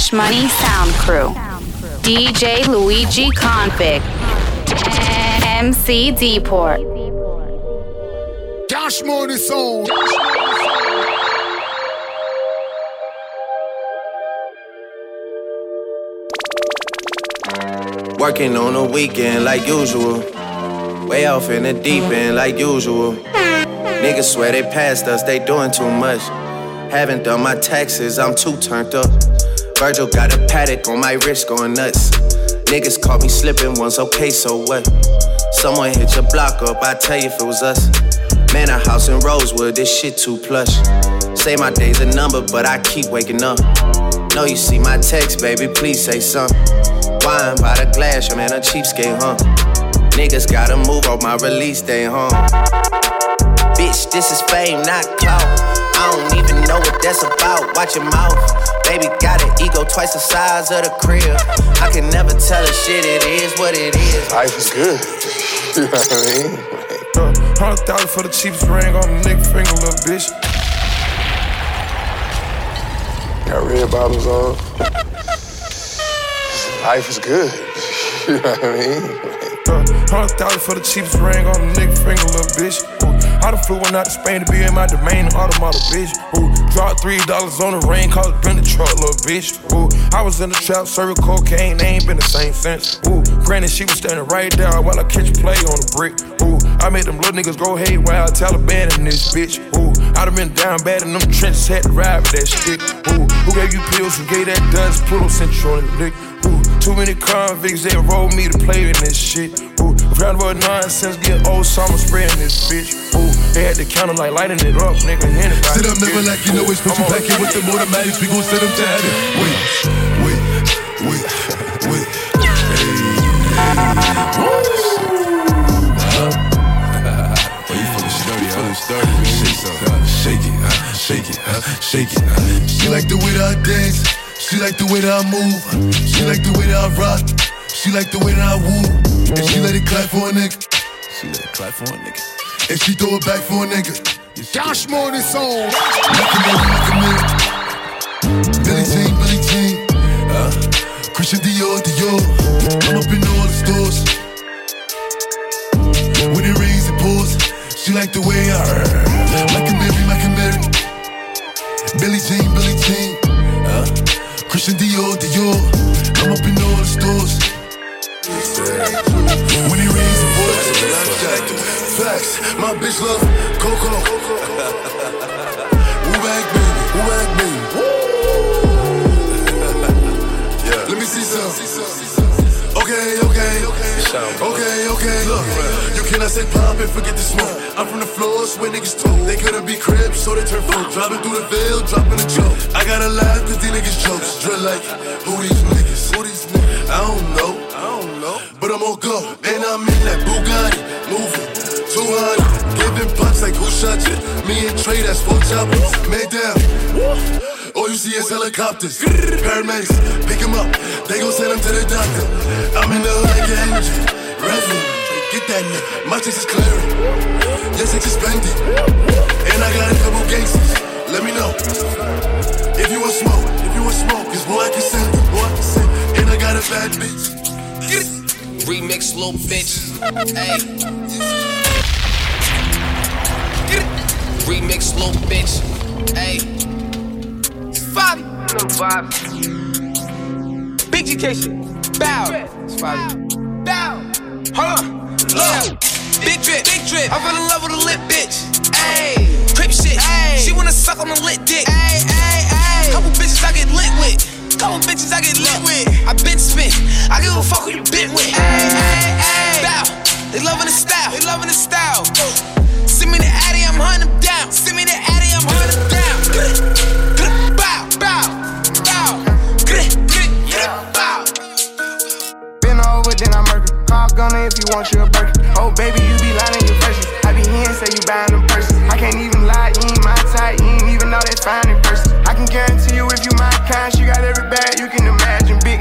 Cash Money Sound Crew. DJ Luigi Convict. MC Deport. Cash Money Sound. Working on a weekend like usual. Way off in the deep end like usual. Niggas swear they passed us, they doing too much. Haven't done my taxes, I'm too turned up. Virgil got a Patek on my wrist going nuts. Niggas caught me slipping once, okay, so what? Someone hit your block up, I tell you if it was us. Man, a house in Rosewood, this shit too plush. Say my day's a number, but I keep waking up. Know you see my text, baby, please say something. Wine by the glass, your man a cheapskate, huh? Niggas gotta move on my release day, huh? Bitch, this is fame, not clout. I don't even know what that's about. Watch your mouth. Baby got an ego twice the size of the crib. I can never tell a shit, it is what it is. Life is good. you know what I mean? Uh, hundred thousand for the cheapest ring on the nigga finger, little bitch. Got red bottoms on. Life is good. you know what I mean? Uh, hundred thousand for the cheapest ring on the nigga finger, little bitch. I done flew one out to Spain to be in my domain, automata, bitch. Ooh, dropped three dollars on the rain, cause it been the truck, little bitch. Ooh, I was in the trap, serving cocaine, they ain't been the same since. Ooh, granted, she was standing right there while I catch play on the brick. Ooh, I made them little niggas go haywire, Taliban in this bitch. Ooh, I done been down bad in them trenches, had to ride with that stick. Ooh, who gave you pills, who gave that dust, Pluto sent you on the lick. Ooh, too many convicts, they enrolled me to play in this shit. Ooh, round about nonsense, get old summer spraying this bitch. Ooh, they had the counter like lighting it up, nigga. Anybody Sit up, never like you know it's put you back in with the automatics. We gon' set them to heaven. Wait, wait, wait, wait. Oh, you feeling sturdy, huh? Sturdy, man. Shake it, uh, shake it, uh, shake it. uh. She like the way that I dance. She like the way that I move. She like the way that I rock. She like the way that I woo. Clap for a nigga. She let it clap for a nigga. And she throw it back for a nigga. Cash Money Sound. Like a nigga, like a nigga. Billy Jean, Billy Jean. Uh, Christian Dior, Dior. I'm up in all the stores. When it rains, it pours. She like the way I Like a Mary, like a Mary. Billy Jean, Billy Jean. Uh, Christian Dior, Dior. I'm up in all the stores. When it rains, it pours. Facts. My bitch love Coco. Woo back, baby. Woo back, baby. yeah. Let me see some. Okay, okay, okay. Okay. Look, you cannot say pop and forget the smoke. I'm from the floors where niggas talk. They couldn't be cribs, so they turn folk. Driving through the veil, dropping a joke. I gotta laugh cause these niggas jokes. Drill like, who these niggas? Who these niggas? I don't know. But I'm on go. And I'm in that Bugatti. Moving. 200. Giving punch like who shot you? Me and Trey, that's four choppers. Man down. All you see is helicopters. Paramedics, pick him up. They gon' send him to the doctor. I'm in the like an engine. Get that nigga. My chest is clearing. Yes, it's suspended. And I got a couple gangsters. Let me know. If you want smoke, if you want smoke, cause boy, I can send it. Boy, I can send it. And I got a bad bitch. Get it. Remix, little bitch. Hey. Remix, little bitch. Hey. Fabi. Big GK shit. Bow. It's. Bow. Hold on. Look. Big drip. Big drip. I fell in love with a lit bitch. Ayy. Crip shit. Ayy. She wanna suck on a lit dick. Ayy, ayy, ayy. Couple bitches I get lit with. Couple bitches I get lit with. I been spit. I give a fuck who you been with. Ayy, ayy, ayy. Bow. They loving the style. They loving the style. Send me the Addy, I'm hunting them down. Send me the Addy, I'm hunting them down. Get it, get it, bow, bow, bow. Bow. Been over, then I murder. Call gunner if you want you a burger. Oh, baby, you be lying your be here and say you buying them purses. I can't even lie, you ain't my type. You ain't even know that's fine in person. I can guarantee you if you my kind, she got every bag you can imagine.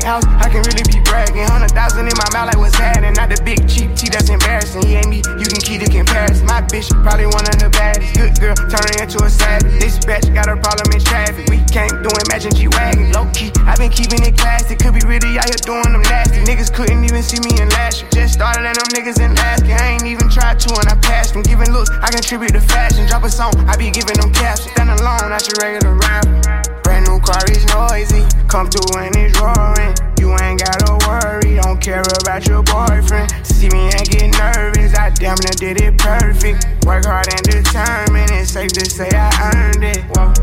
House, I can really be bragging. Hundred thousand in my mouth, like what's happening? Not the big cheap tea that's embarrassing. He ain't me, you can keep the comparison. My bitch probably one of the baddest. Good girl, turning into a savage. This bitch got a problem in traffic. We can't do imagine G wagon. Low key, I been keeping it classy. Could be really out here doing them nasty. Niggas couldn't even see me in last year. Just started and them niggas in asking. I ain't even tried to and I passed them. Giving looks, I contribute to fashion. Drop a song, I be giving them caps. Stand alone, not your regular rapper. Brand new car is noisy. Come through and it's roaring. You ain't gotta worry, don't care about your boyfriend. See me and get nervous, I damn near did it perfect. Work hard and determined, it's safe to say I earned it. Whoa,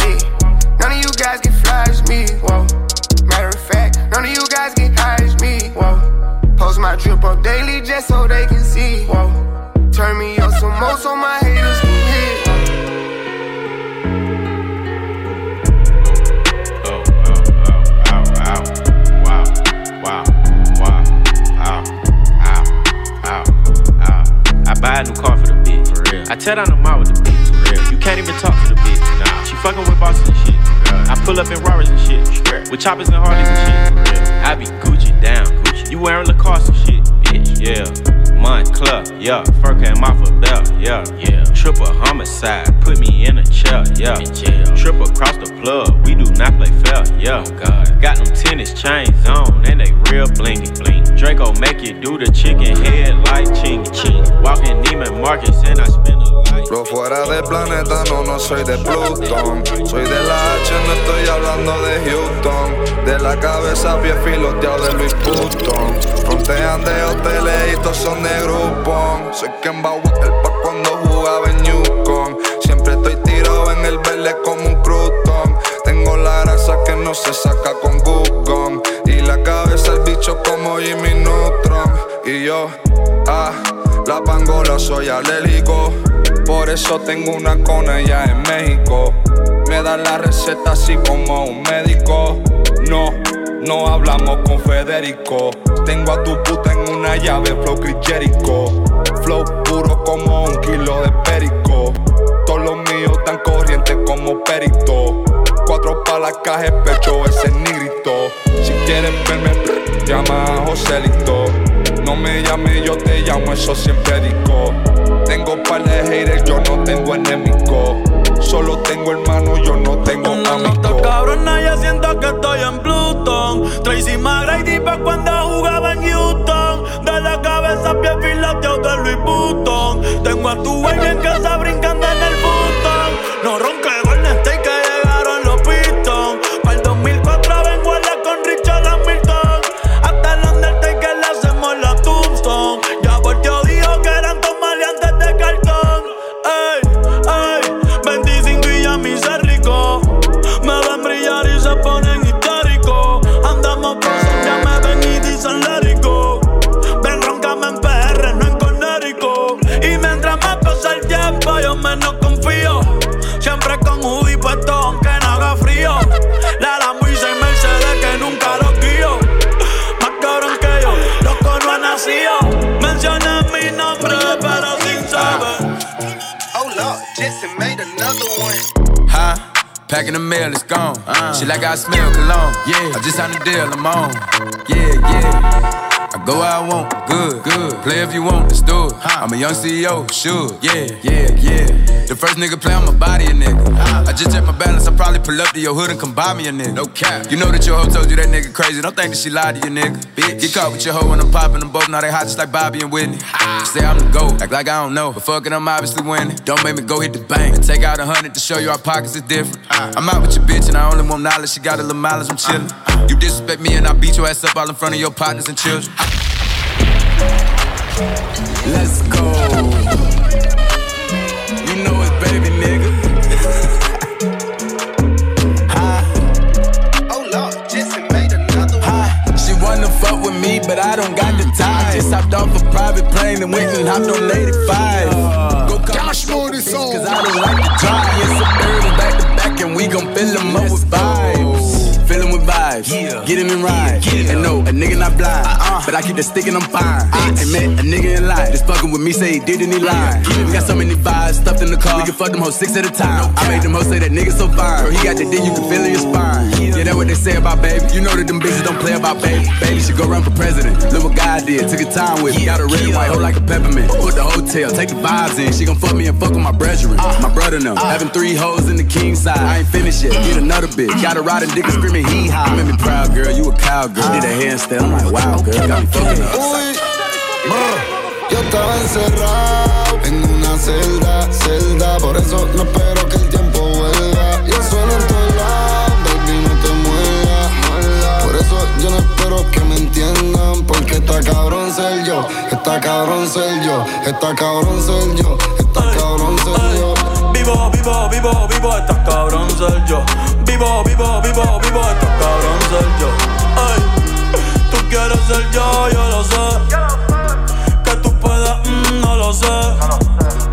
yeah. None of you guys can fly as me. Whoa. Matter of fact, none of you guys high as me. Whoa. Post my drip up daily just so they can see. Whoa. Turn me up some more so my haters buy a new car for the bitch. For real. I tear down the mall with the bitch. For real. You can't even talk to the bitch. Nah. She fucking with bosses and shit. I pull up in Rarers and shit. Straight. With choppers and Harleys and shit. For real. I be Gucci down. Gucci. You wearing Lacoste and shit. Bitch. Yeah. Moncler. Yeah. Fur came off a belt. Yeah. Yeah. Triple homicide. Put me in a chair. Yeah. In jail. Trip across the plug. We do not play fair. Yeah. Oh God. Got them tennis chains on and they real blingy. Bling. Draco make you do the chicken head like chingy. Ching. Walking Neiman Marcus and I spend a life. Lo fuera del planeta, no, no soy de Plutón. Soy de la H, no estoy hablando de Houston. De la cabeza, pie filoteado de Louis Vuitton. Frontean de hoteles y todos son de Groupon. Soy Ken el pa' cuando jugaba en Yukon. Siempre estoy tirado en el verde como un crutón. Tengo la grasa que no se saca con Google. Y la cabeza el bicho como Jimmy Neutron. Y yo, ah, la pangola soy alérgico. Por eso tengo una con ella en México. Me da la receta así como un médico. No, no hablamos con Federico. Tengo a tu puta en una llave, flow Jericho. Flow puro como un kilo de perico. Todos los míos tan corrientes como perito. Cuatro palas, caja, pecho, ese nigrito. Si quieres verme, llama a Joselito. No me llame, yo te llamo, eso siempre digo. Tengo par de haters, yo no tengo enemigo. Solo tengo hermano, yo no tengo amigo. cabrona, ya siento que estoy en Tracy Magra y Deepak cuando jugaba en Houston. De la cabeza a pie filateado de Luis Button. Tengo a tu en casa She like I smell cologne. Yeah, I just signed a deal, I'm on. Yeah, yeah. I go where I want, good, good. Play if you want, let's do it. I'm a young CEO, sure. Yeah, yeah, yeah. First nigga play on my body, a nigga. I just check my balance, I probably pull up to your hood and come buy me a nigga. No cap. You know that your hoe told you that nigga crazy. Don't think that she lied to you, nigga. Bitch. Get caught with your hoe when I'm popping them both. Now they hot just like Bobby and Whitney. Say I'm the GOAT, act like I don't know. But fuck it, I'm obviously winning. Don't make me go hit the bank and take out a hundred to show you our pockets is different. I'm out with your bitch and I only want knowledge. She got a little mileage, I'm chillin'. You disrespect me and I beat your ass up all in front of your partners and children. Let's go. You know it, baby nigga. Oh Lord, made. She wanna fuck with me, but I don't got the time. Just hopped off a private plane and went and hopped on 85. Go Cash Money Sound. Cause I don't like to drive. Yes, suburban back to back, and we gon' fill them up with vibes. With vibes. Get 'em in ride. And no, a nigga not blind. Uh-uh. but I keep the stick and I'm fine. Uh-uh. I ain't met a nigga in life. Just fucking with me, say he did and he lied. We got so many vibes stuffed in the car. We can fuck them hoes six at a time. I made them hoes say that nigga so fine. Bro, he got the D, you can feel in your spine. Yeah, that's what they say about baby. You know that them bitches don't play about baby. Baby should go run for president. Look what God did. Took a time with me. Got a red white hoe like a peppermint. Put the hotel, take the vibes in. She gon' fuck me and fuck with my brethren. Uh. My brother them. Uh. Having three hoes in the king side. I ain't finished yet. Get another bitch. Got a riding dick and screaming hee haw. Me proud, girl. You a cowgirl. Did a handstand. I'm like, wow, girl. Got me fucking up. Yo estaba encerrado en una celda, celda, por eso no espero que el tiempo vuelva. Yo suelo en todos lados, baby, no te muevas. Por eso yo no espero que me entiendan, porque está cabrón ser yo, está cabrón ser yo, está cabrón ser yo, está cabrón ser yo. Vivo, vivo, vivo, vivo, está cabrón ser yo. Vivo, vivo, vivo, vivo, está cabrón ser yo. Ay, tú quieres ser yo, yo lo sé. Que tú puedas, mm, no lo sé.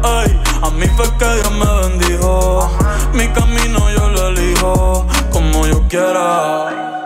Ay, a mí fue que Dios me bendijo. Mi camino yo lo elijo como yo quiera.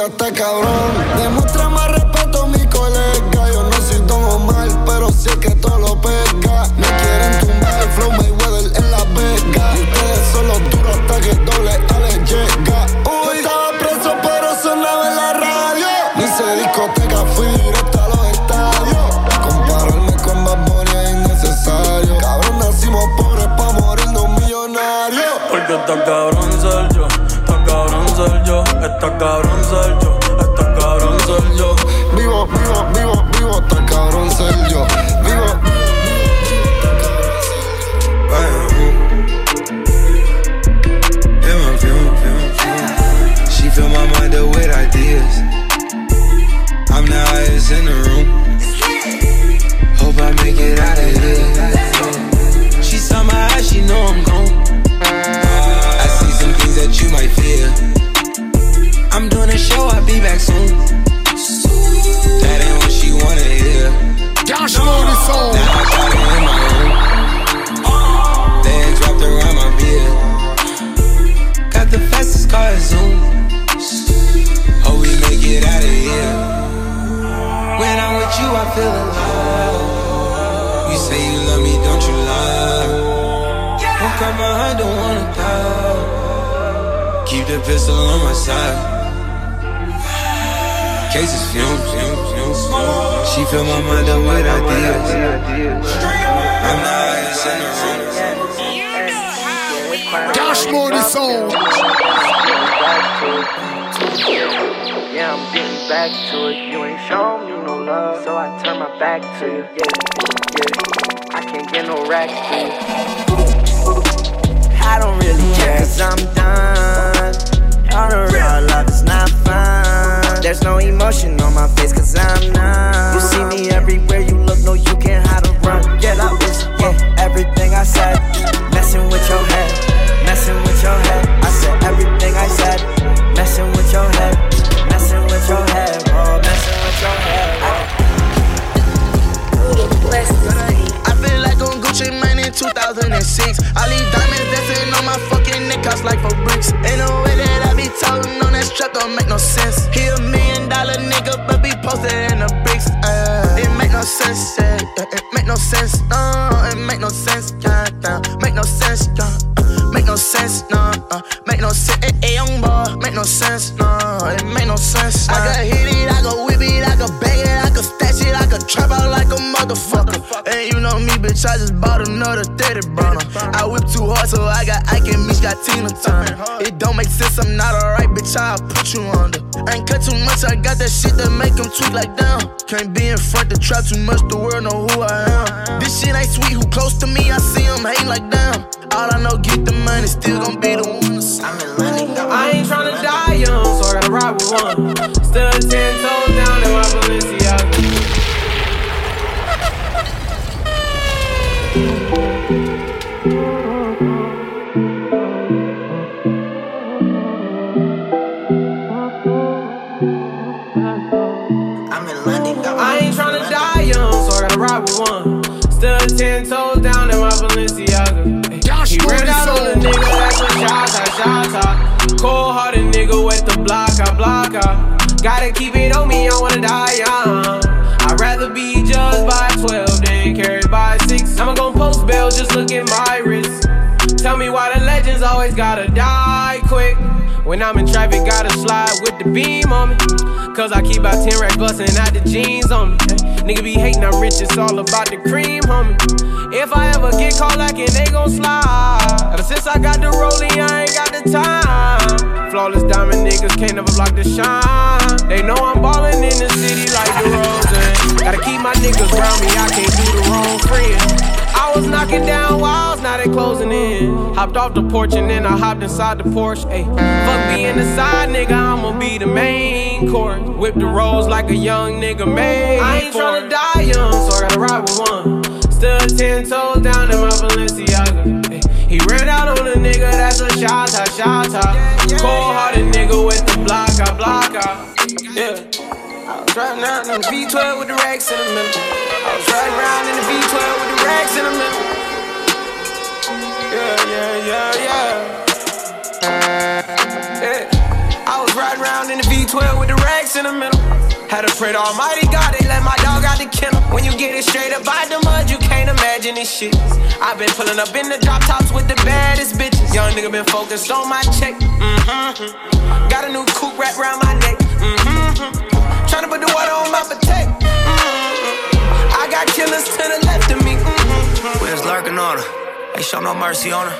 Envidia, hasta cabrón. Demuestra más respeto a mi colega. Yo no soy Don Omar, pero sé que todo lo pega. Me quieren tumbar el flow Mayweather en la vega. Ustedes son los duros hasta que doble A llega. Uy, estaba preso, pero sonaba en la radio. Ni hice discoteca, fui directo a los estadios. Compararme con Bad es innecesario. Cabrón, nacimos pobres pa' morirnos millonarios. Porque está cabrón ser está cabrón ser yo, fill my mind up with ideas. I'm the highest in the room. Cash Money Sound. Yeah, I'm getting back to it. You ain't showing me no love, so I turn my back to you. Yeah, yeah. I can't get no racks to you. I don't really care, cause I'm done. All the real love is not fun. There's no emotion on my face, cause I'm numb. You see me everywhere you look, no, you can't hide or run. Yeah, that bitch, yeah, everything I said. Messing with your head, messing with your head. I said everything I said. Messing with your head, messing with your head, oh, messing with your head. I feel like on Gucci Mane in 2006. All these diamonds dancing on my fucking neck, cost like for bricks. Ain't no way that I talking on that strap, don't make no sense. He a million dollar nigga, but be posted in the bricks. Uh, it make no sense, yeah, yeah, it make no sense, no, it make no sense, yeah, yeah, make no sense, yeah. uh, Make sense, no, uh, make no sense, eh, eh, young boy, make no sense, no, it make no sense. I can hit it, I can whip it, I can bang it, I can stash it, I can trap out like a motherfucker. And you know me, bitch, I just bought another 30 burner. I whip too hard, so I got Ike and Mitch got Tina Turner. It don't make sense, I'm not alright, bitch, I'll put you under. I ain't cut too much, I got that shit that make them tweak like down. Can't be in front, the trap too much, the world know who I am. This shit ain't sweet, who close to me, I see them hating like damn. All I know, get the money, still gon' be the one. I ain't tryna die young, so I gotta ride with one. Still ten toes down in my Balenciaga. Gotta keep it on me, I wanna die young. I'd rather be judged by 12 than carried by 6. I'ma gon' post bail, just look at my wrist. Tell me why the legends always gotta die quick. When I'm in traffic, gotta slide with the beam on me. Cause I keep out 10 racks bustin' out the jeans on me. Nigga be hating, I'm rich, it's all about the cream, homie. If I ever get caught lacking, they gon' slide. Ever since I got the rollie, I ain't got the time. Flawless diamond niggas can't never block the shine. They know I'm ballin' in the city like the Rosen. Gotta keep my niggas around me, I can't do the wrong friend. I was knocking down walls, now they closing in. Hopped off the porch and then I hopped inside the Porsche. Ayy, fuck being the side nigga, I'ma be the main course. Whip the rolls like a young nigga made. I ain't tryna die young, so I gotta ride with one. Still ten toes down in my Balenciaga. Ay, he ran out on a nigga, that's a shot, shot, shot. Cold hearted nigga with the block, I block, I. Yeah. I was driving out in the V12 with the racks in the middle. I was riding around in the V12 with the racks in the middle. Yeah, yeah, yeah, yeah. Yeah. I was riding around in the V12 with the racks in the middle. Had to pray to Almighty God, they let my dog out the kennel. When you get it straight up out the mud, you can't imagine this shit. I've been pulling up in the drop tops with the baddest bitches. Young nigga been focused on my check. Mm-hmm. Got a new coupe wrapped around my neck. Mm-hmm. Tryna put the water on my potato. Mm-hmm. I got killers to the left of me. Mm-hmm. We was lurking on her. Ain't show no mercy on her.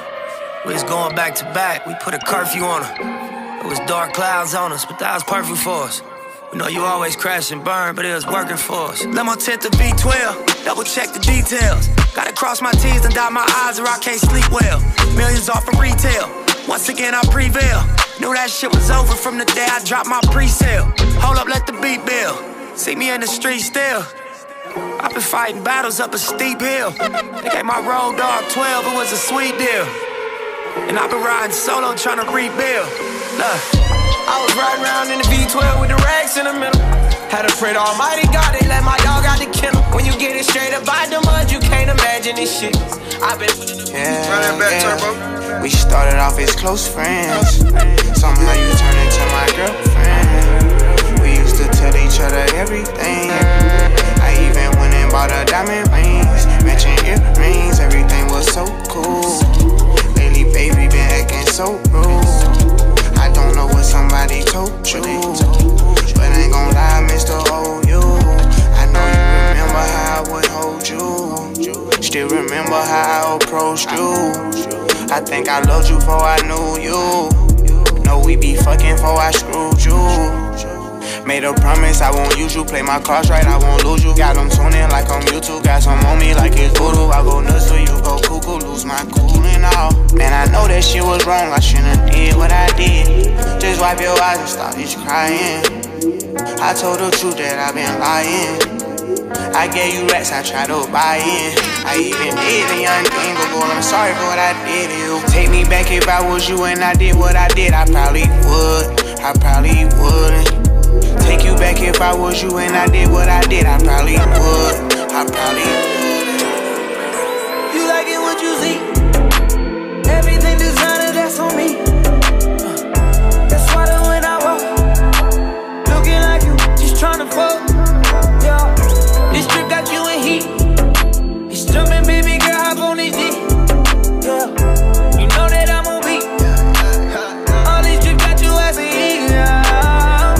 We was going back to back. We put a curfew on her. It was dark clouds on us, but that was perfect for us. We know you always crash and burn, but it was working for us. Let my tent to B12, double check the details. Gotta cross my T's and dot my I's or I can't sleep well. Millions off of retail. Once again, I prevail. Knew that shit was over from the day I dropped my pre-sale. Hold up, let the beat build. See me in the street still. I've been fighting battles up a steep hill. They gave my road dog 12, it was a sweet deal. And I've been riding solo trying to rebuild. Look. I was riding around in the V12 with the racks in the middle. Had to pray to Almighty God, they let my dog out the kennel. When you get it straight up by the mud, you can't imagine this shit. I've been yeah, yeah. We started off as close friends. Somehow you turned into my girlfriend. We used to tell each other everything. I even went and bought her diamond rings, matching earrings. Everything was so cool. Lately, baby, been acting so rude. I don't know what somebody told you, but I ain't gon' lie, Mr. Hold oh, you. I know you remember how I would hold you. Still remember how I approached you. I think I loved you before I knew you. Know we be fucking before I screwed you. Made a promise I won't use you. Play my cards right, I won't lose you. Got them tuning like I'm YouTube. Got some on me like it's voodoo. I go nuts so you go cuckoo. Lose my cool and all. Man, I know that shit was wrong. I shouldn't did what I did. Just wipe your eyes and stop this crying. I told the truth that I've been lying. I gave you rats, I tried to buy in. I even did a young thing, boy, I'm sorry for what I did to you. Take me back if I was you and I did what I did, I probably would. I probably wouldn't. Take you back if I was you and I did what I did, I probably would. I probably would. You like what you see? Everything designer, that's on me. That's why when I walk, looking like you, just tryna fuck. Heat. It's jumping, baby girl, hop on this dick. Yeah, you know that I'm on beat. All these trips got you as a heat. Yeah.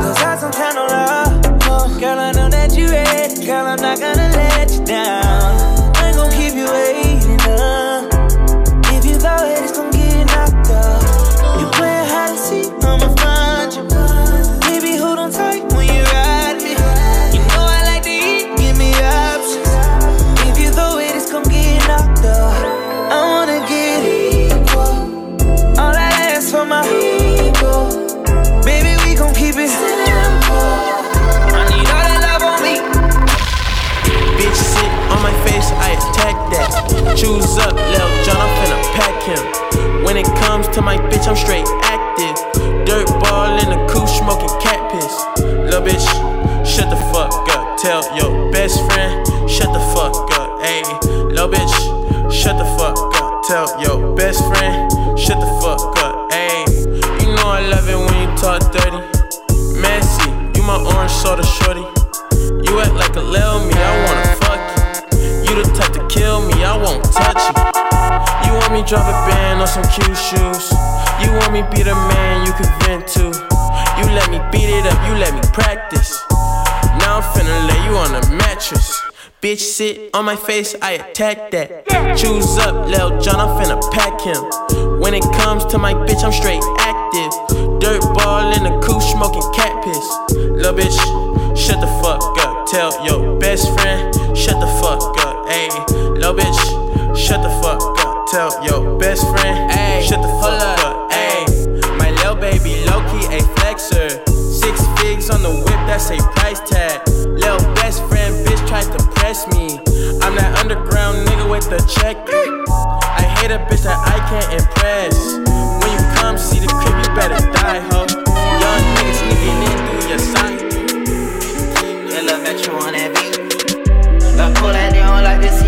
Cause I some kind of love. Girl, I know that you ready. Girl, I'm not gonna let you down. Shoes up, Lil John, I'm finna pack him. When it comes to my bitch, I'm straight active. Dirt ball in the coupe, smoking cat piss. Lil bitch, shut the fuck up. Tell your best friend, shut the fuck up. Ayy, lil bitch, shut the fuck up. Tell your best friend, shut the fuck up. Ayy, you know I love it when you talk dirty. Messy, you my orange soda shorty. You act like a lil me. won't touch you. You want me drop a band on some cute shoes. You want me be the man you can vent to. You let me beat it up, you let me practice. Now I'm finna lay you on a mattress. Bitch, sit on my face, I attack that. Choose up, Lil John, I'm finna pack him. When it comes to my bitch, I'm straight active. Dirt ball in the coupe, smoking cat piss. Lil bitch, shut the fuck up. Tell your best friend, shut the fuck up, ayy. No bitch, shut the fuck up. Tell your best friend, ayy, shut the fuck up, ayy. My lil' baby, low key, a flexer. Six figs on the whip, that's a price tag. Lil' best friend, bitch, tried to press me. I'm that underground nigga with the check. I hate a bitch that I can't impress. When you come see the crib, you better die, ho. what you wanna be. That they don't like to see.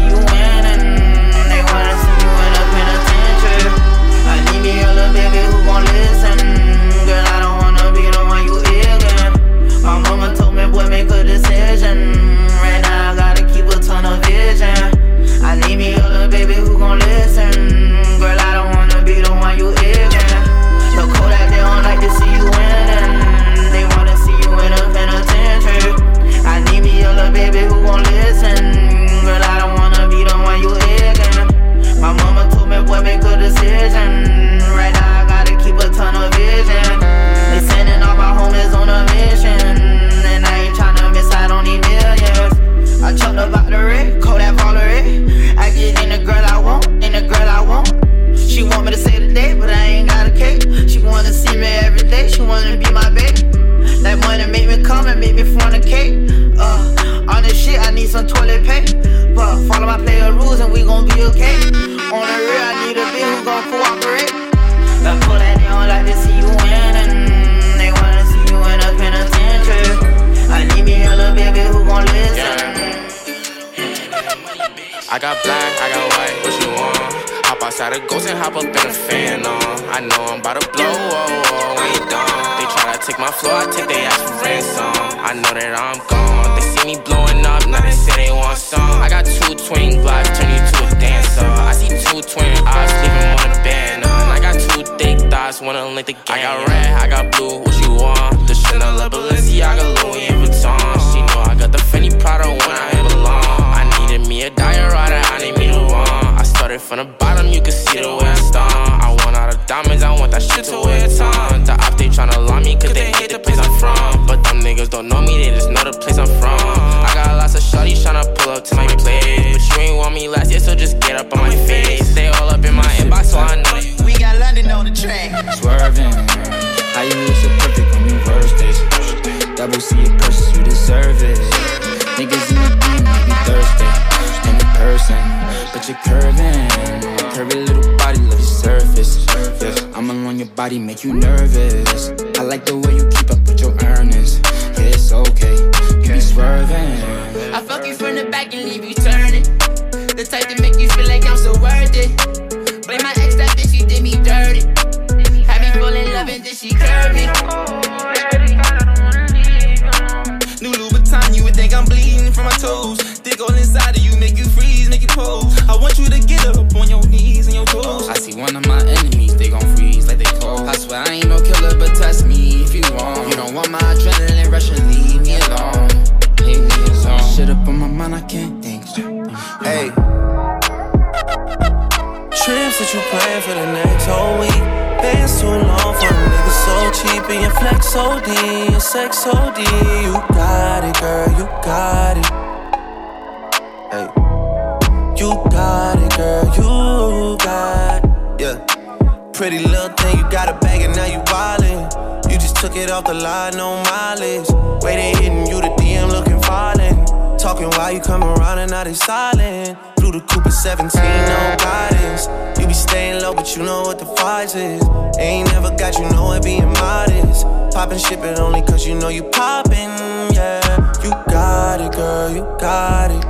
10, you got a bag and now you violent. You just took it off the line, no mileage. Waiting, hitting you the DM, looking fallin'. Talking while you come around and now they silent. Through the Cooper 17, no guidance. You be staying low, but you know what the price is. Ain't never got you know it being modest. Popping shippin' only cause you know you popping. yeah. You got it, girl, you got it.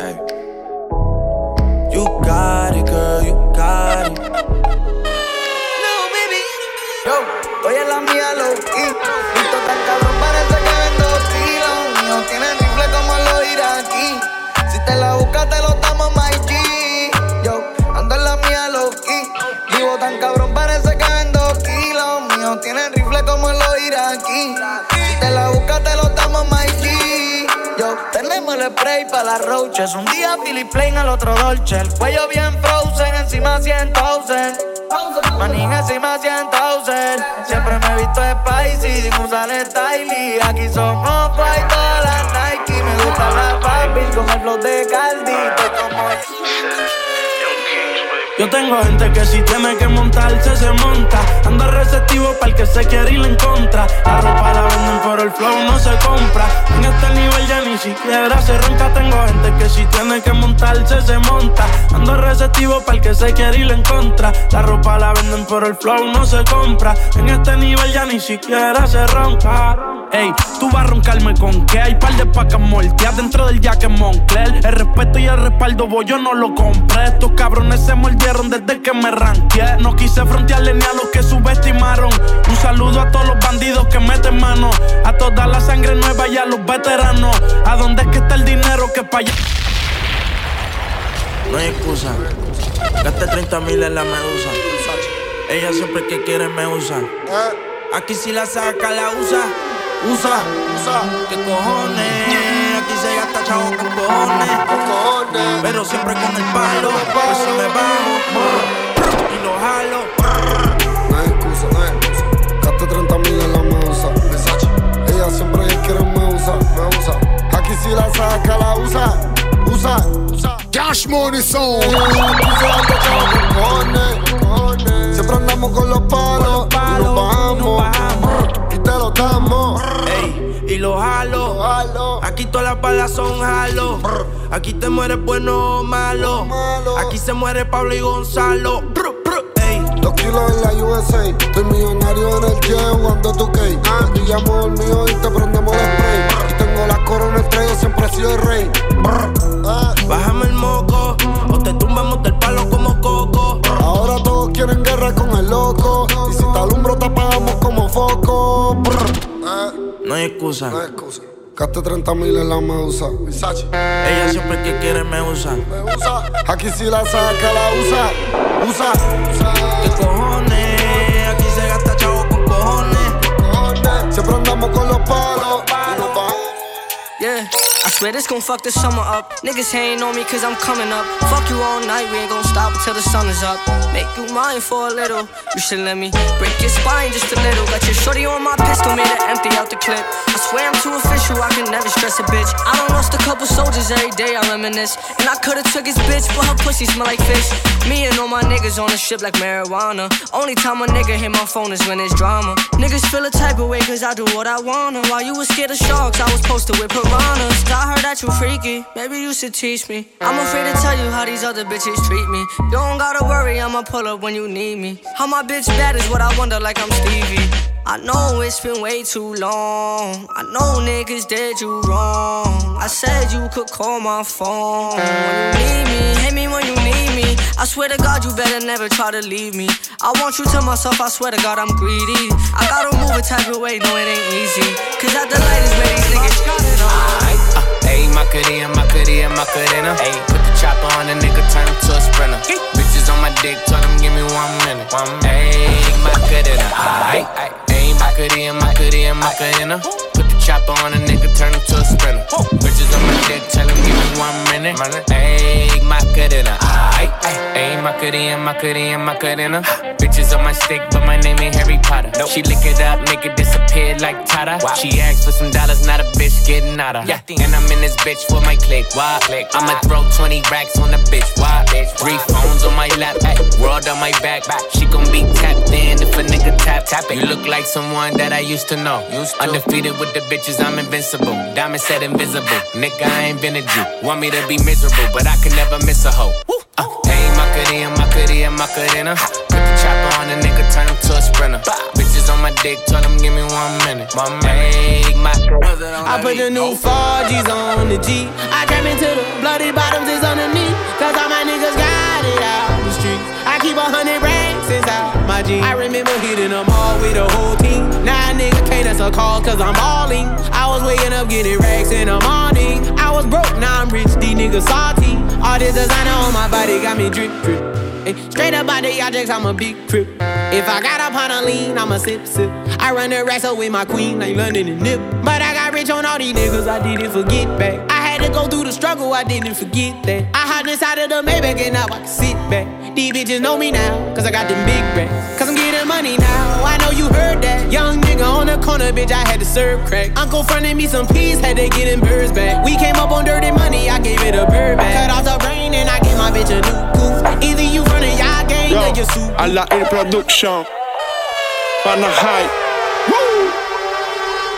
Hey. You got it, girl, you got it. la mía low key. Visto tan cabrón, parece que vendo kilos. Mío tiene rifle como lo irá aquí. Si te la buscas, te lo damos, my G. Yo ando en la mía low. Vivo tan cabrón, parece que vendo kilos. Mío tiene rifle como lo irá aquí. Si te la buscas, te lo damos, my Yo tenemos el spray para las roaches. Un día Philly Plain, al otro Dolce. El cuello bien frozen, encima 100,000. Manín encima 100,000. Visto spicy sin usar style. Aquí somos fly todas las Nike. Me gusta la papi con el flow de Caldi. Yo tengo gente que si tiene que montarse, se monta. Ando receptivo para el que se quiere ir en contra. La ropa la venden, pero el flow no se compra. En este nivel ya ni siquiera se ronca. Tengo gente que si tiene que montarse, se monta. Ando receptivo para el que se quiere ir en contra. La ropa la venden, pero el flow no se compra. En este nivel ya ni siquiera se ronca. Ey, tú vas a roncarme con que hay par de pacas molteadas dentro del jacket Moncler. El respeto y el respaldo, voy, yo no lo compré. Estos cabrones se mordieron desde que me ranqué. No quise frontearle ni a los que subestimaron. Un saludo a todos los bandidos que meten mano. A toda la sangre nueva y a los veteranos. ¿A dónde es que está el dinero que pa' allá? No hay excusa. Gasté 30 mil en la medusa. Ella siempre que quiere me usa. Aquí si la saca, la usa. Usa, usa. ¿Qué cojones? Aquí se gasta chavo con cojones. Pero siempre con el palo. Por eso me bajo. Y lo jalo. No hay excusa, no hay excusa. Gaste 30 mil en la medusa. Ella siempre que quiere me usa, me usa. Aquí si la saca, la usa. Usa, usa. Cash Money Song. Son jalo. Aquí te mueres bueno o malo. Aquí se muere Pablo y Gonzalo. Ey. Dos kilos en la USA. Estoy millonario en el jet jugando tu cake. Pillamos el mío y te prendemos el spray. Y tengo la corona estrella, siempre he sido el rey. Ah. Bájame el moco. O te tumbamos del palo como coco. Ahora todos quieren guerra con el loco. Y si te alumbro, te apagamos como foco. Brr. Ah. No hay excusa. No hay excusa. Gaste 30 mil en la medusa. Ella siempre que quiere me usa. Me usa. Aquí si la saca, la usa. Usa. ¿Qué cojones? Swear this gon' fuck the summer up. Niggas hating on me cause I'm coming up. Fuck you all night, we ain't gon' stop until the sun is up. Make you mine for a little. You should let me break your spine just a little. Got your shorty on my pistol, made her empty out the clip. I swear I'm too official, I can never stress a bitch. I done lost a couple soldiers every day, I reminisce. And I could've took his bitch, but her pussy smell like fish. Me and all my niggas on the ship like marijuana. Only time a nigga hit my phone is when it's drama. Niggas feel a type of way cause I do what I wanna. While you was scared of sharks, I was posted with piranhas. I heard that you freaky, maybe you should teach me. I'm afraid to tell you how these other bitches treat me. You don't gotta worry, I'ma pull up when you need me. How my bitch bad is what I wonder, like I'm Stevie. I know it's been way too long. I know niggas did you wrong. I said you could call my phone when you need me. Hit me when you need me. I swear to God, you better never try to leave me. I want you to myself, I swear to God, I'm greedy. I gotta move a type of way, no, it ain't easy. Cause at the light is where these niggas got it on. Uh, ayy, Macarena, Macarena, Macarena. Ayy, put the chopper on a nigga, turn him to a sprinter. Bitches on my dick, tell them give me one minute. One Ayy, Macarena. Ayy, ayy, Macarena, Macarena, Macarena. Put the chopper on a nigga, turn him to a sprinter. Bitches on my dick, tell them give me one minute. Ayy, Macarena. Ayy, ayy, Macarena, Macarena, Macarena. Bitches on my stick, but my name ain't Harry Potter. Nope. She lick it up, make it disappear like Tata. She asked for some dollars, not a bitch getting out of. Yeah, and I'm in this bitch for my click. Why? I'ma throw 20 racks on the bitch. Why? bitch? Three phones on my lap, world on my back. She gon' be tapped in if a nigga tap tap it. You look like someone that I used to know. Used to. Undefeated with the bitches, I'm invincible. Diamond said invisible. Nigga, I ain't been a Jew. Want me to be miserable, but I can never miss a hoe. Uh, hey, Macarena, Macarena, Macarena. Put the chopper on a nigga, turn him to a sprinter. Bitches on my dick, tell them give me one minute. One minute. Macarena. I put the new 4Gs on the G. I came into the bloody bottoms is underneath. Cause all my niggas got it out the street. I keep a hundred racks inside my jeans. I remember hitting them all with the whole team. A nigga can't answer calls cause I'm balling. I was waking up getting racks in the morning. I was broke, now I'm rich, these niggas salty. All this designer on my body got me drip, drip. Straight up out the objects, I'm a big crip. If I got up on a lean, I'm a sip, sip. I run the wrestle with my queen, like London and Nip. But I got rich on all these niggas, I did it for get back. I had to go through the struggle, I didn't forget that. I hopped inside of the Maybach and now I can sit back. These bitches know me now, cause I got them big racks. Cause I'm getting money now, I know you heard that. Young nigga on the corner, bitch, I had to serve crack. Uncle fronted me some peas, had to get them birds back. We came up on dirty money, I gave it a bird back. I cut off the brain and I gave my bitch a new coupe. Either you running y'all gang or you soup. A la introduction. Pana high.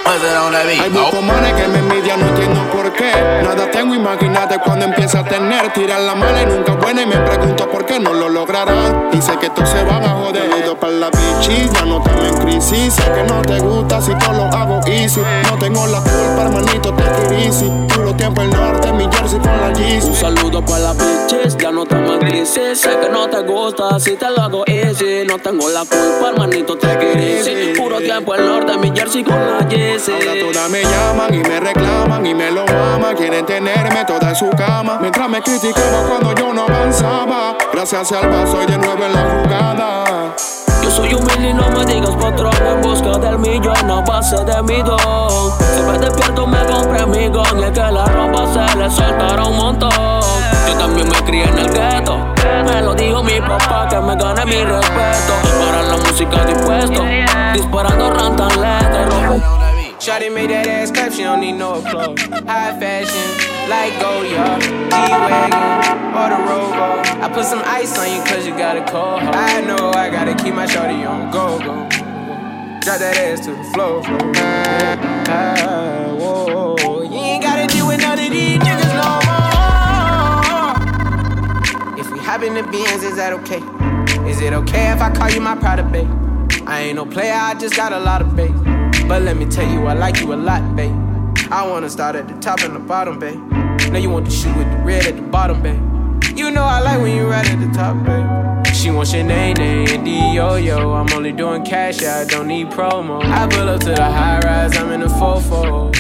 Hay bucomanes que me envidian, no entiendo por qué. Nada tengo, imagínate cuando empieza a tener. Tirar la mala y nunca buena. Y me pregunto por qué no lo lograrán. Y sé que todos se van a joder. Ido para la bichis, ya no estamos en crisis. Sé que no te gusta si todo lo hago easy. No tengo la culpa, hermanito, te easy. Puro tiempo el norte, mi jersey con la Yeezy. Un saludo para las bitches, ya no estamos en crisis. Sé que no te gusta si te lo hago easy. No tengo la culpa, hermanito, te easy. Puro tiempo el norte, mi jersey con la Yeezy. Ahora todas me llaman y me reclaman y me lo aman. Quieren tenerme toda en su cama. Mientras me criticaban cuando yo no avanzaba. Gracias al vaso soy de nuevo en la jugada. Yo soy humilde y no me digas patrón En busca del millón a base de mi don Siempre despierto me compré mi gong Y es que la ropa se le soltará un montón Yo también me crié en el gueto Me lo dijo mi papá que me gane mi respeto Para la música dispuesto Disparando rantan Shawty made that ass clap, she don't need no applause. High fashion, like Goya, G-Wagon, or the Rover. I put some ice on you cause you got a cold. I know I gotta keep my shawty on go, go. Drop that ass to the floor, floor. Ah, whoa. You ain't gotta deal with none of these niggas no more. If we hop in the Benz, is that okay? Is it okay if I call you my pride of babe? I ain't no player, I just got a lot of bass. But let me tell you, I like you a lot, babe. I wanna start at the top and the bottom, babe. Now you want the shoe with the red at the bottom, babe. You know I like when you right at the top, babe. She wants your name, name, D yo yo. I'm only doing cash, I don't need promo. I pull up to the high rise, I'm in the fofo.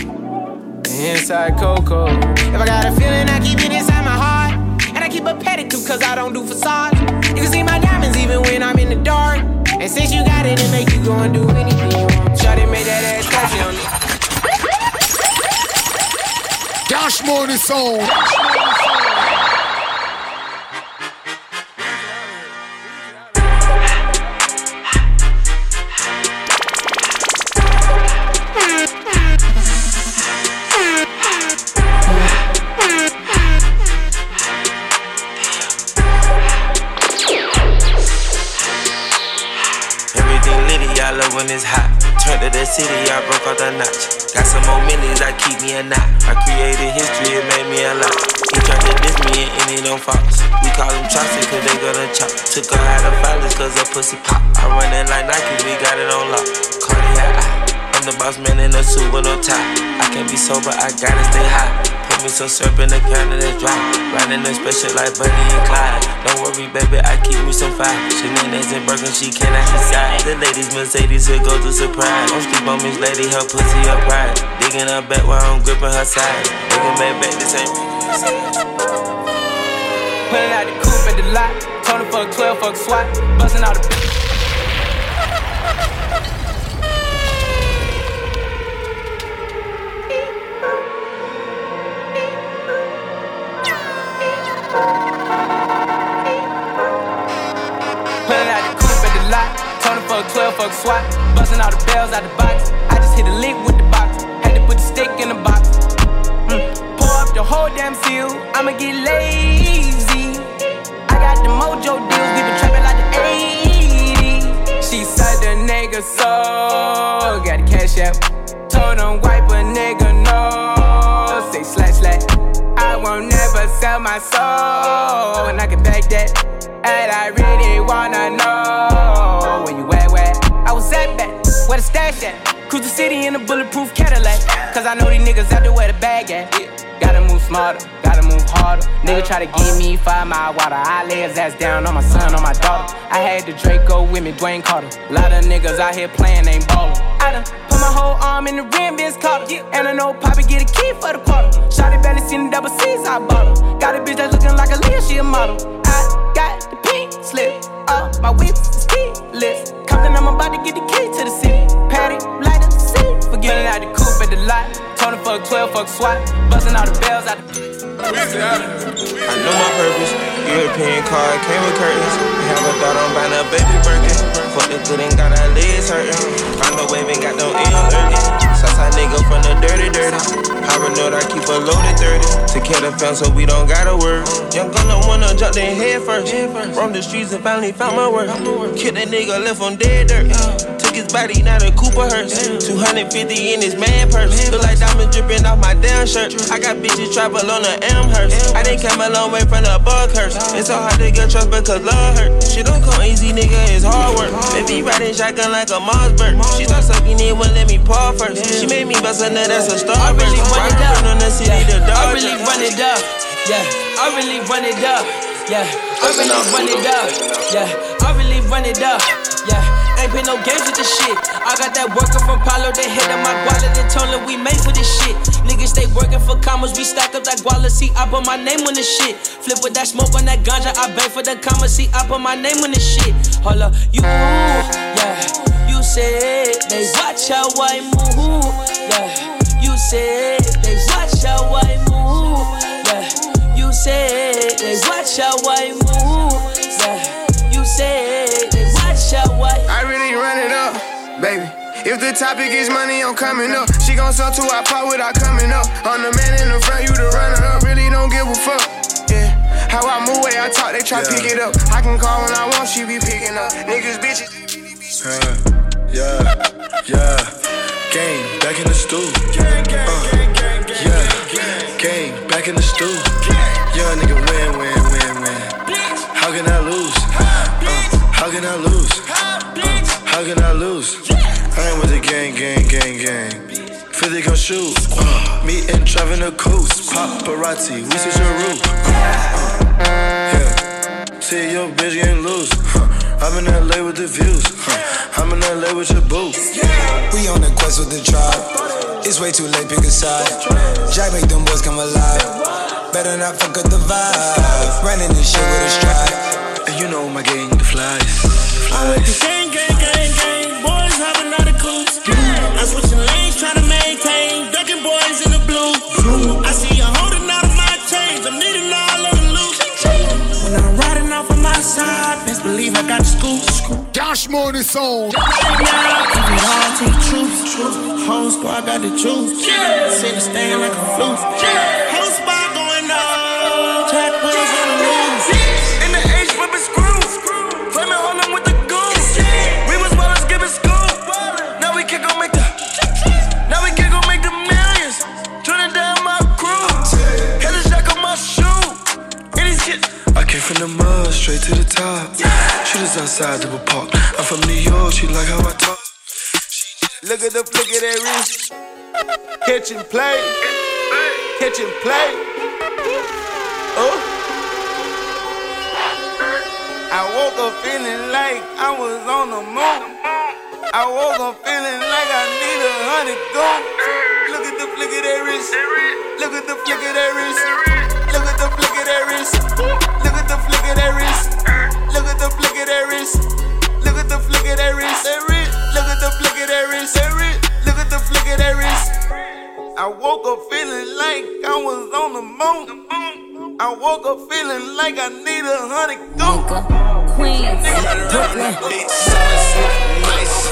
Inside Coco. If I got a feeling, I keep it inside my heart. And I keep a pedicure, cause I don't do facades. You can see my diamonds even when I'm in the dark. And since you got it, it make you go and do anything. Shawty made that ass clap, on me. Cash Money Sound. City, I broke out the notch. Got some more minis, I keep me a knot. I created history, it made me a lot. He tried to diss me and any don't fox. We call them Chaucer, cause they gonna chop. Took her out of violence, cause her pussy pop. I run it like Nike, we got it on lock. Cardiac, I'm the boss man in a suit with no tie. I can't be sober, I gotta stay high. Put me some syrup in the can that's dry. Riding a special like Bonnie and Clyde. Don't worry, baby, I keep me some fire. She Shenanigans and Birkin, she cannot decide. The ladies Mercedes here go to surprise. Don't sleep on Miss Lady, her pussy her pride. Digging her back while I'm gripping her side. Looking back, back, this ain't me. Pulling out the coupe at the lot. Tony fuck 12, fuck SWAT. Busting out the. Niggas out there where the bag at. Gotta move smarter, gotta move harder. Nigga try to give me five mile water. I lay his ass down on my son, on my daughter. I had the Draco with me, Dwayne Carter. Lot of niggas out here playing, ain't ballin'. I done put my whole arm in the rim, Vince Carter. And I know Poppy get a key for the quarter. Shotty barely seen the double C's, I bought her. Got a bitch that's looking like a a model. I got the pink slip. Uh, my whips is keyless. Compton, I'm about to get the key to the city. Patty, light up the seat. Forgetting out the coupe at the lot. Fuck 12, fuck SWAT. Busting all the bells out the. I know my purpose. European car came with curtains. Have a thought on buying a baby Birkin. Fuck the good and got our legs hurting. Find a wave ain't got no ill early. Southside nigga from the dirty, dirty. Note, I keep a loaded 30. To kill the fam so we don't gotta work. Young gun don't wanna jump in head first. From the streets and finally found my work. Kill that nigga left on dead dirt. Took his body, not a Cooper hearse. 250 in his man purse. Look like diamonds dripping off my damn shirt. I got bitches travel on the Amherst. I didn't come a long way from the bug Buckhurst. It's so hard to get trust because love hurt. Shit don't come easy, nigga, it's hard work. Baby riding shotgun like a Mossberg. She start sucking in, won't let me paw first. She made me bust a nut, that's a star. I really it up. on the I really run it up. Yeah, I really run it up. Yeah, I really run it up. Yeah, I really run it up. Yeah. Ain't been no games with this shit. I got that worker from Palo, they head of my wallet and told her we made for this shit. Niggas stay working for commas, we stack up that guala, see, I put my name on this shit. Flip with that smoke on that ganja, I beg for the comma, see, I put my name on this shit. Hold up, you, yeah, you said they watch how I move, yeah. You said watch how I move, yeah. You say they watch how I move, yeah. You said they watch how I. I really run it up, baby. If the topic is money, I'm coming up. She gon' sell to I pop without coming up. I'm the man in the front, you the runner up. Really don't give a fuck. Yeah. How I move, way I talk, they try pick it up. I can call when I want, she be picking up. Niggas, bitches. Uh, yeah, yeah. Game back in the stool. Uh, yeah, game back in the stool. Young nigga win, win, win, win. How can I lose? Uh, how can I lose? Uh, how can I lose? I ain't with the gang, gang, gang, gang. 50 gon' shoot. Uh, me and driving the coast. Paparazzi, we switch your roof. Uh, yeah. See your bitch getting loose. Huh. I'm in LA with the views. Huh. I'm in LA with your boo. We on the quest with the tribe. It's way too late, pick a side. Jack make them boys come alive. Better not fuck up the vibe. Running this shit with a stride. And you know my gang, the flies. I'm with the gang, gang, gang, gang. Boys hopping out of coops. I'm switching side, best believe I got the scoop. Cash Money Sound. Right now, all to the truth. Whole squad got the juice. Sit and stand like a flute. Whole spot from the mud, straight to the top. Shooters outside the park. I'm from New York, she like how I talk. Look at the flick of that wrist. Catch and play. Catch and play. Oh. I woke up feeling like I was on the moon. I woke up feeling like I need a gold. Look at the flick of that wrist. Look at the flick of that wrist. I woke up feeling like I was on the moon. I woke up feeling like I need a hundred gold. Queens, Brooklyn.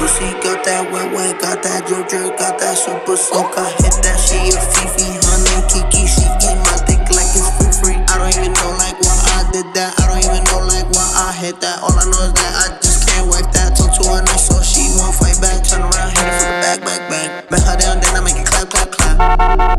Pussy got that wet wet, got that drip drip, got that super soak. Oh. I hit that she a Fifi, honey Kiki, she eat my dick like it's free free. I don't even know like why I did that. I don't even know like why I hit that. All I know is that I just can't wipe that. Talk to her nice, so she Thank you.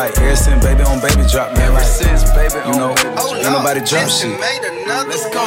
Like ever since baby on baby drop, man. Ever like, since baby, you know, ain't nobody drop shit. Let's go.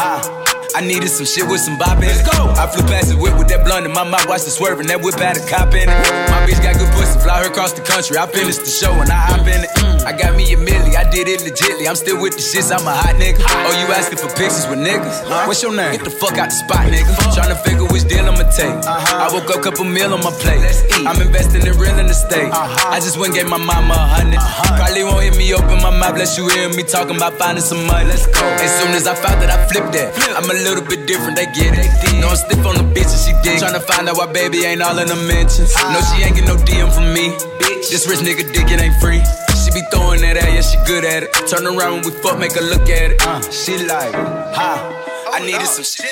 Ha. I needed some shit with some bop in it. Let's go. I flew past the whip with that blunt in my mouth, watched it swerving. That whip had a cop in it. My bitch got good pussy, fly her across the country. I finished the show and I hop in it. I got me a milli, I did it legitly. I'm still with the shits, I'm a hot nigga. Oh, you asking for pictures with niggas? What's your name? Get the fuck out the spot, nigga. Tryna figure which deal I'ma take. Uh-huh. I woke up, couple meal on my plate. I'm investing in real estate. Uh-huh. I just went and gave my mama a hundred. Uh-huh. Probably won't hear me open my mouth, unless you hear me talking about finding some money. Let's go. As soon as I found that, I flipped that. I'm a little bit different, they get it. No, I'm stiff on the bitch and she dig. Tryna find out why baby ain't all in the mentions. No, she ain't get no DM from me. Bitch, this rich nigga dick, it ain't free. She be throwing that at, yeah, she good at it. Turn around when we fuck, make her look at it. Uh, she like, ha. I needed some shit.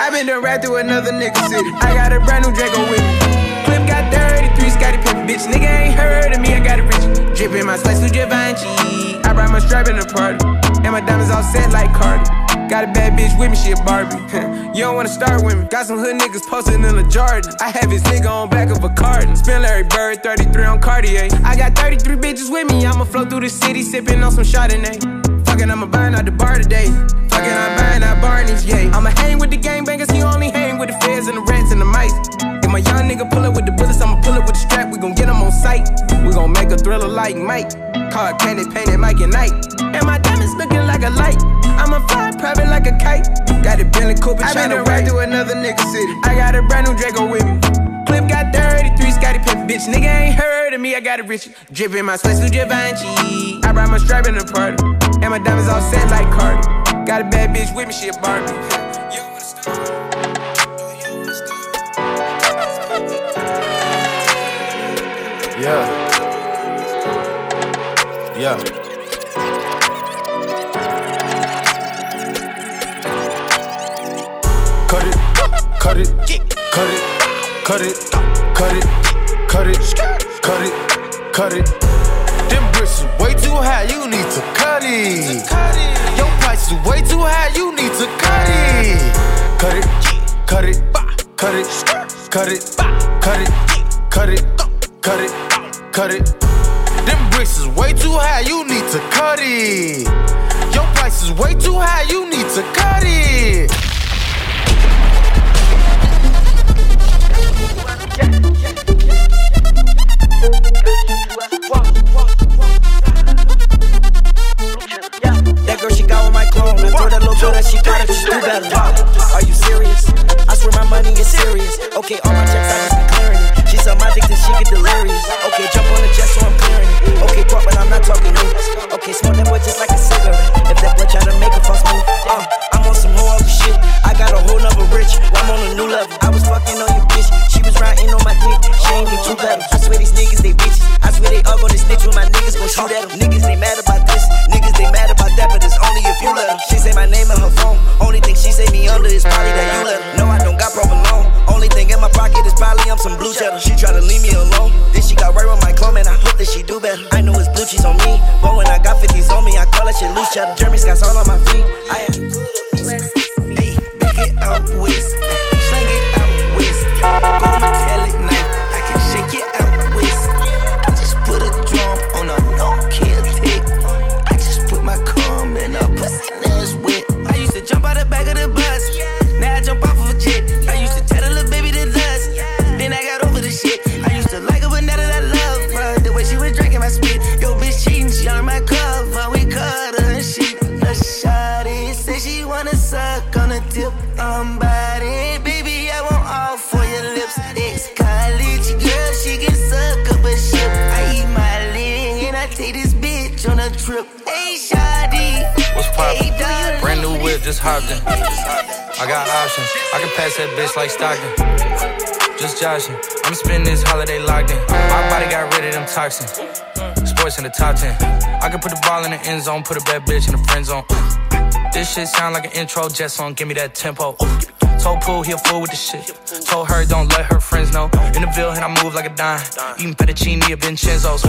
I been done right through another nigga city. I got a brand new Draco with me. Clip got 33, Scottie Pippen, bitch. Nigga ain't heard of me, I got it rich. Drip in my spice with Givenchy. I brought my strap in the party. And my diamonds all set like Cardi. Got a bad bitch with me, she a Barbie. you don't wanna start with me. Got some hood niggas posted in the Jordan. I have his nigga on back of a carton. Spin Larry Bird, 33 on Cartier. I got 33 bitches with me. I'ma flow through the city, sipping on some Chardonnay. Fucking, I'ma burn out the bar today. Fucking, I'm buying out Barney's, yeah. I'ma hang with the gangbangers, he only hang with the feds and the rats and the mice. If my young nigga pull up with the bullets, I'ma pull up with the strap. We gon' get him on sight. We gon' make a thriller like Mike. Car candy painted Mike and Night. And my diamonds looking like a light. I'ma fly private like a kite. Got it Bentley Cooper, I been to right through another nigga city. I got a brand new Draco with me. Clip got 33, Scottie Pippen, bitch. Nigga ain't heard of me, I got it rich. Drip in my sweats with Givenchy. I brought my strap in the party. And my diamonds all set like Cardi. Got a bad bitch with me, she a Barbie. Yeah. Yeah. Cut it, cut it, cut it, cut it, cut it, cut it, cut it. Them bricks is way too high, you need to cut it. Your price is way too high, you need to cut it. Cut it, cut it, cut it, cut it, cut it, cut it, cut it, cut it. Them bricks is way too high, you need to cut it. Your price is way too high, you need to cut it. Girl, she got with my clone. I told that little girl that she gotta just do better. Are you serious? I swear my money is serious. Okay, all my checks, I just be clearing it. She saw my dick, then she get delirious. Okay, jump on the jet, so I'm clearing it. Okay, talk, but I'm not talking news. Okay, smoke that boy just like a cigarette. If that boy try to make a false move, uh, I'm on some whole other shit. I got a whole nother rich. I'm on a new level. I was fucking on your bitch. She was riding on my dick. She ain't get two better. I swear these niggas, they bitches. I swear they all gonna snitch when my niggas gon' shoot at them. Niggas, they mad about this. Niggas, they mad say me under is probably that you her. No, I don't got proper loan. Only thing in my pocket is probably I'm some blue cheddar. She try to leave me alone. Then she got right with my clone, and I hope that she do better. I know it's blue cheese on me, but when I got 50s on me, I call that shit loose cheddar. Jeremy Scott's all on my feet. I just hopped in. I got options. I can pass that bitch like Stockton. Just joshing. I'm spending this holiday locked in. My body got rid of them toxins. Sports in the top 10. I can put the ball in the end zone, put a bad bitch in the friend zone. This shit sound like an intro jet song, give me that tempo. Told Pooh he a fool with the shit. Told her don't let her friends know. In the Ville, and I move like a dime. Eating fettuccine at Vincenzo's.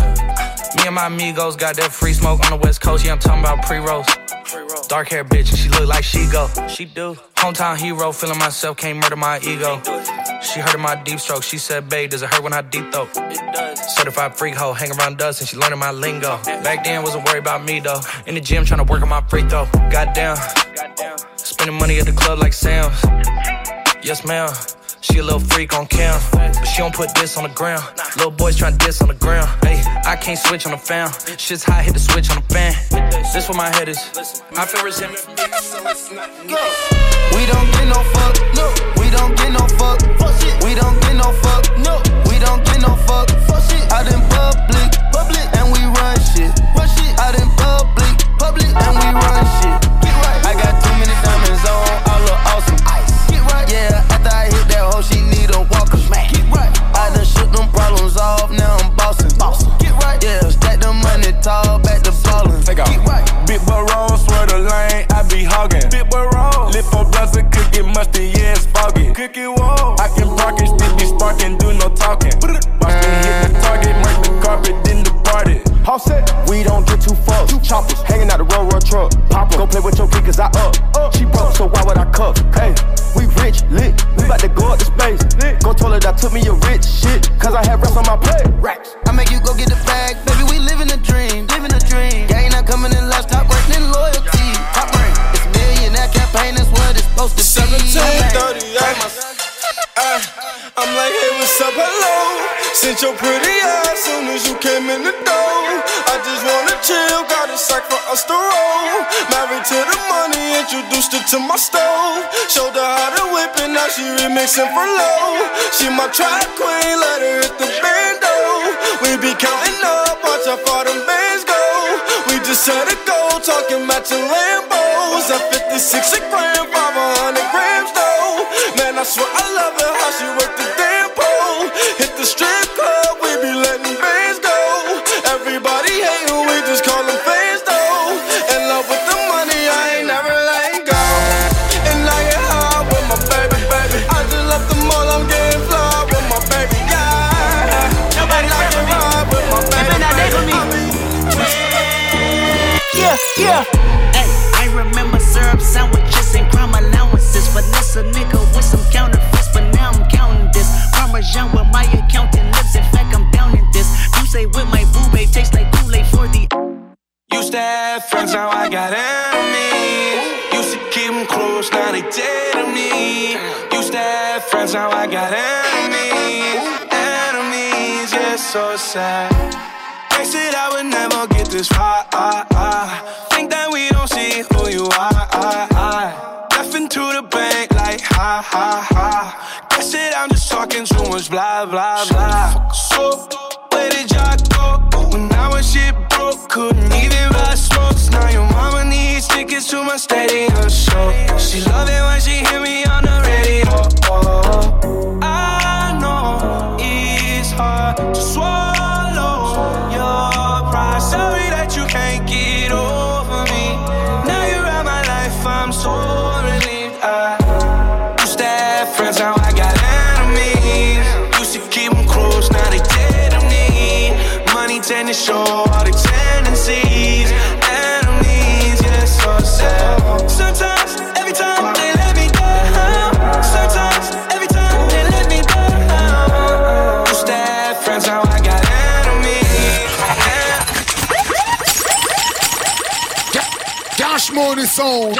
Me and my amigos got that free smoke on the west coast. Yeah, I'm talking about pre-rolls. Dark hair bitch, and she look like she go. She do. Hometown hero, feeling myself, can't murder my ego. she heard of my deep stroke. She said, babe, does it hurt when I deep throat? It does. Certified freak hoe, hang around us and she learning my lingo. Back then, wasn't worried about me though. In the gym, trying to work on my free throw. Goddamn. Spending money at the club like Sam's. Yes, ma'am. She a little freak on cam, but she don't put this on the ground. Little boys tryna diss on the ground. Hey, I can't switch on the fan. Shit's hot, hit the switch on the fan. This where my head is. I feel resentment. We don't get no fuck. No. We don't get no fuck. fuck shit. We don't get no fuck. No. We don't get no fuck. fuck shit. Out in public, public, and we run shit. Run shit. Out in public, public, and we run shit. Yeah, stack the money tall, back to ballin'. Take off. Big but roll, swear the lane, I be hogging. Big but roll. Lip for blunts and cookie musty, yeah, it's foggy. Cookie wall. I can park it, still be sparking, do no talking. Watch me hit the target, mark the carpet, then the my stove. Showed her how to whip it, now she remixing for low. She my track queen, let her hit the bando. We be counting up, watch how far them bands go. We just set a goal, talking matching Lambos. At 56 a gram, 500 grams though. Man, I swear I love her, how she work I got enemies. Enemies, yeah, so sad. They said I would never get this far. Think that we don't see who you are. Left into the bank like ha ha ha. Guess it, I'm just talking too much blah blah blah. So, where did y'all go? When I was shit broke, couldn't even buy smokes. Now your mama needs tickets to my stadium show. She love it when show all the tendencies. Enemies, yeah, so sad. Sometimes, every time they let me down. Sometimes, every time they let me down. Used to have friends, now I got enemies. Cash Money Sound.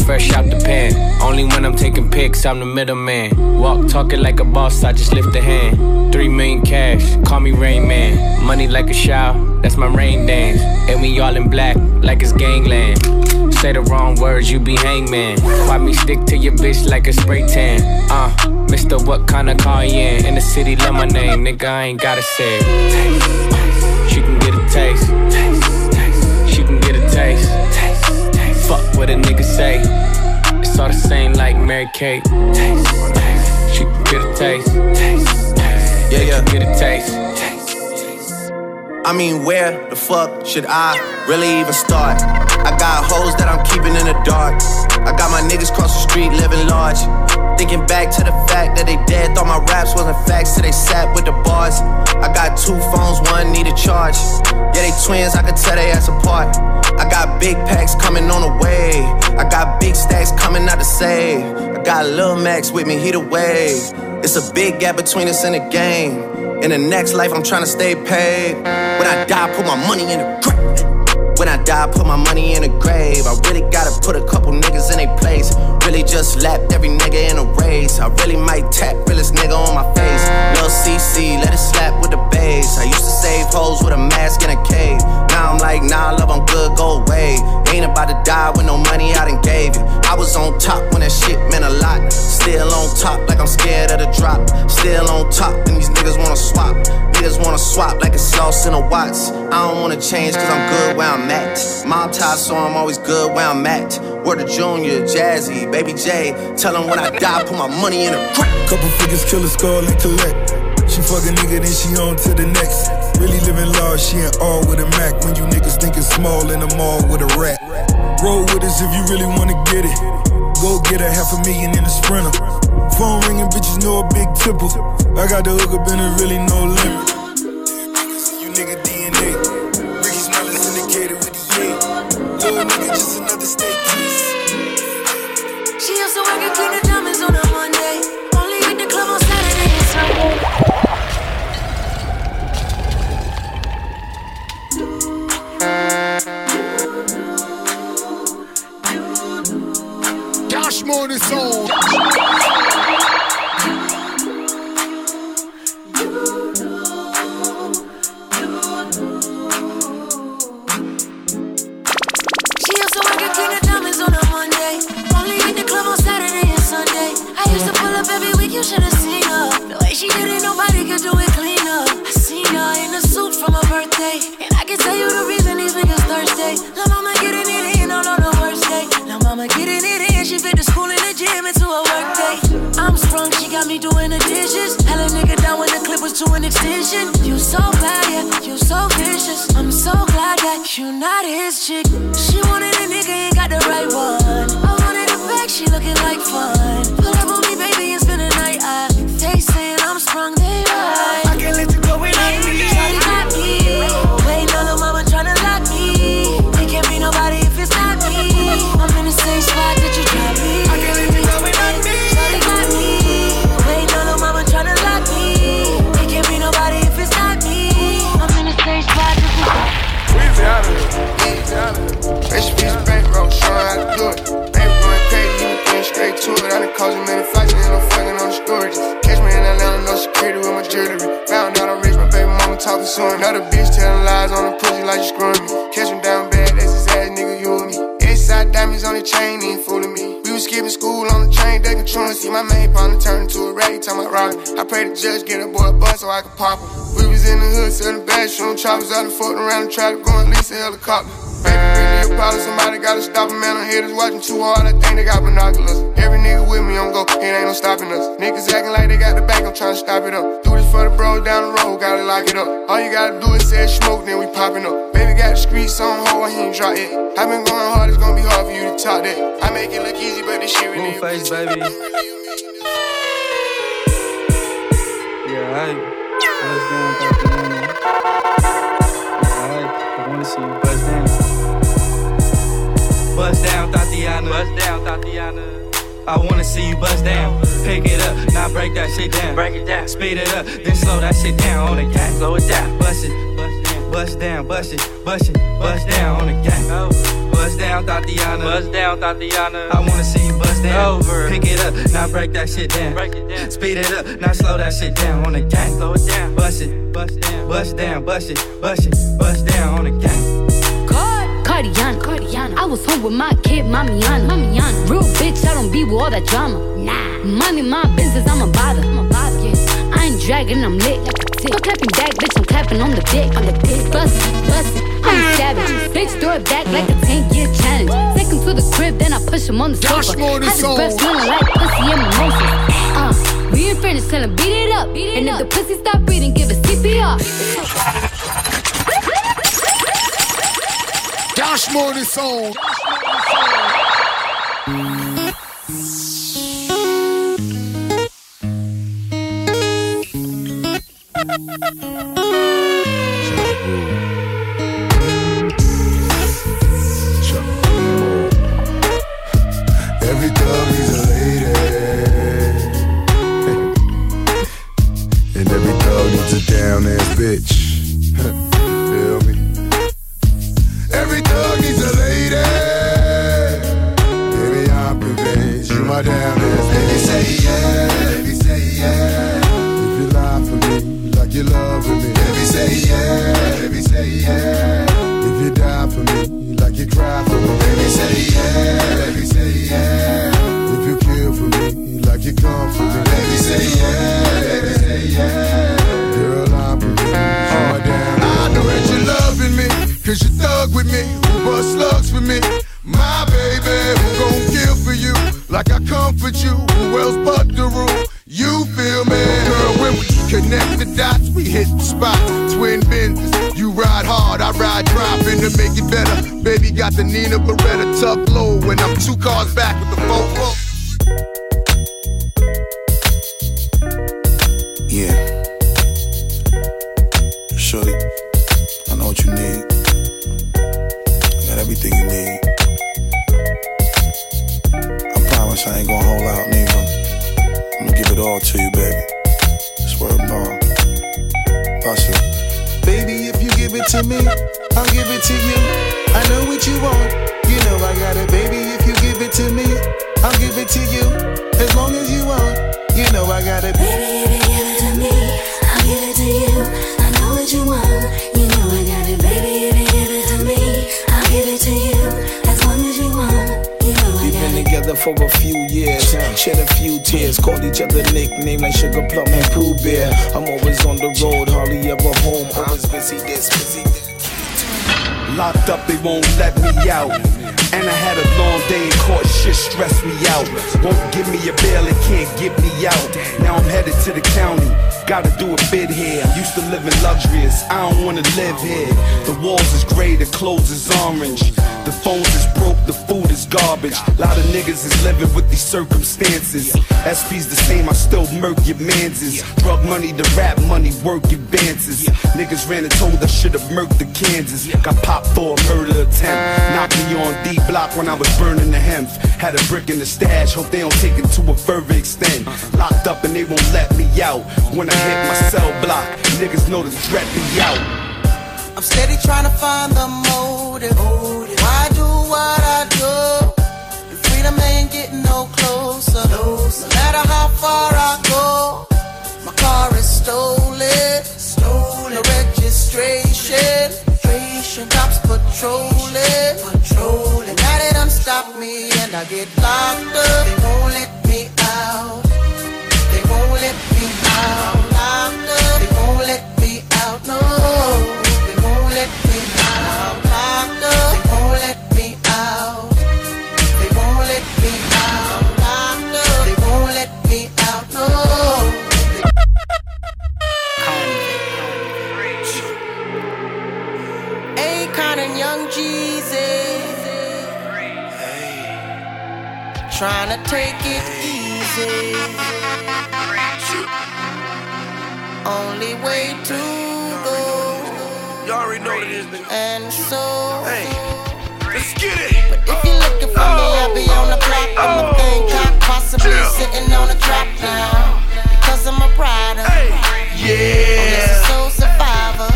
Fresh out the pan. Only when I'm taking pics, I'm the middleman. Walk talking like a boss, I just lift a hand. Three million cash, call me Rain Man. Money like a shower, that's my rain dance. And we all in black, like it's gangland. Say the wrong words, you be hangman. Why me stick to your bitch like a spray tan? Uh, Mister, what kind of car you in? In the city, love my name, nigga, I ain't gotta say it. She can get a taste. She can get a taste. Fuck what a nigga say. It's all the same like Mary Kate. She can get a taste. Yeah, yeah. Get a taste. I mean, where the fuck should I really even start? I got hoes that I'm keeping in the dark. I got my niggas cross the street living large. Thinking back to the fact that they dead, thought my raps wasn't facts till they sat with the bars. I got two phones, one need a charge. Yeah, they twins, I can tell they ass apart. I got big packs coming on the way. I got big stacks coming out to save. I got Lil Max with me, he the wave. It's a big gap between us in the game. In the next life, I'm trying to stay paid. When I die, put my money in the grave. I die, put my money in the grave. I really gotta put a couple niggas in their place. Really just lapped every nigga in a race. I really might tap realest nigga on my face. Lil CC, let it slap with the bass. I used to save hoes with a mask in a cave. Now I'm like, nah, love, I'm good, go away. Ain't about to die with no money I done gave you. I was on top when that shit meant a lot. Still on top, like I'm scared of the drop. Still on top, and these niggas wanna swap. Niggas wanna swap like it's sauce in a Watts. I don't wanna change cause I'm good where I'm at. Mob tie, so I'm always good where I'm at. Word of Junior, Jazzy, Baby J. Tell them when I die, put my money in a crack. Couple figures, kill a skull and collect. She fuck a nigga, then she on to the next. Really living large, she ain't all with a Mac. When you niggas thinking small in the mall with a rat. Roll with us if you really wanna get it. Go get a half a million in a sprinter. Phone ringing, bitches know a big tipple. I got the hook up and it really no limit. You nigga DNA. Rickey Smiley syndicated with the A. Little nigga, just another state case. She used to work at King of Diamonds on a Monday. Only hit the club on Saturday and Sunday. Cash money sound. She to work at King of Diamonds on a Monday. Only hit the club on Saturday and Sunday. I used to pull up every week, you should've seen her. The way she did it, nobody could do it cleaner. I seen her in a suit for my birthday. And I can tell you the reason these niggas thirsty. La mama getting it in all on the worst day. La mama getting it in, she fit the school and the gym into a work day. I'm sprung, she got me doing the dishes. Hella nigga down when the clip was to an extension. You so bad, yeah, you so vicious. I'm so glad that you not his chick. She wanted a nigga, ain't got the right one. I wanted she looking like fun. Pull up on me, baby, and spend the night. I, they saying I'm sprung, they Another bitch telling lies on the pussy like you screwing me. Catch him down bad, that's his ass, nigga, you and me. Inside diamonds on the chain, ain't fooling me. We was skipping school on the train, they controlling. See my main partner turn into a rag, time I rock. I pray the judge get a boy a bus so I can pop him. We was in the hood, selling bad, shooting choppers out and fucking around and try to go and lease a helicopter. Baby, really a problem, somebody gotta stop him, man. I'm haters watching too hard, I think they got binoculars. Every nigga with me on go, it ain't no stopping us. Niggas acting like they got the back, I'm trying to stop it up. Do this for the bros down the road, gotta lock it up. All you gotta do is say smoke, then we popping up. Baby got the streets on hold, he ain't drop it. i been going hard, it's gonna be hard for you to talk that. I make it look easy, but this shit really Full face, baby. Yeah, I buzz down, Tatiana. Yeah, I wanna see you buzz down. Buzz down, Tatiana. Buzz down, Tatiana. I wanna see you bust down. Pick it up, now break that shit down. Break it down. Speed it up, then slow that shit down on the gang. Slow it down. Bust it, bust down, bust it, bust it, bust down on the gang. Oh. Bust down, Tatiana. Bust down, Tatiana. I wanna see you bust down. Over. Pick it up, now break that shit down. Break it down. Speed it up, now slow that shit down on the gang. Slow it down. Bust it, bust down, bust down, bust it, bust it, bust down on the gang. Cardiana. Cardiana. I was home with my kid, Mamiana. Mamiana. Real bitch, I don't be with all that drama. Nah. Money, my business, I'm a bother. I'm a bother. Yeah. I ain't dragging, I'm lit. Like a tick. clapping back, bitch, I'm clapping on the dick. On the dick. Bust bust I'm a savage. bitch, throw it back like a 10 year challenge. Take him to the crib, then I push him on the sofa. Had his breath smelling like pussy and mimosas. Uh, we in furnace, tell him beat it up. Beat it and up. if the pussy stop breathing, give it CPR. Cash Money Sound. Every The phones is broke, the food is garbage. A Lot of niggas is living with these circumstances. SP's the same, I still murk your manses. Drug money, the rap money, work advances. Niggas ran and told I should've murked the Kansas. Got popped for a murder attempt. Knocked me on D block when I was burning the hemp. Had a brick in the stash, hope they don't take it to a further extent. Locked up and they won't let me out. When I hit my cell block, niggas know to threat me out. I'm steady trying to find the motive. Why do what I do? And freedom ain't getting no closer. No matter how far I go, my car is stolen. Stolen. No registration. Cops patrolling. Patrolling. Now they done stop me and I get locked up. Trying to take it easy. Only way to go. You already know what it is, nigga. And so. Hey, let's get it. But if you're looking for me, I'll be on the block. I'm the thing, cock, sitting on a drop now. Because I'm a rider. Hey. Yeah. I'm a soul survivor.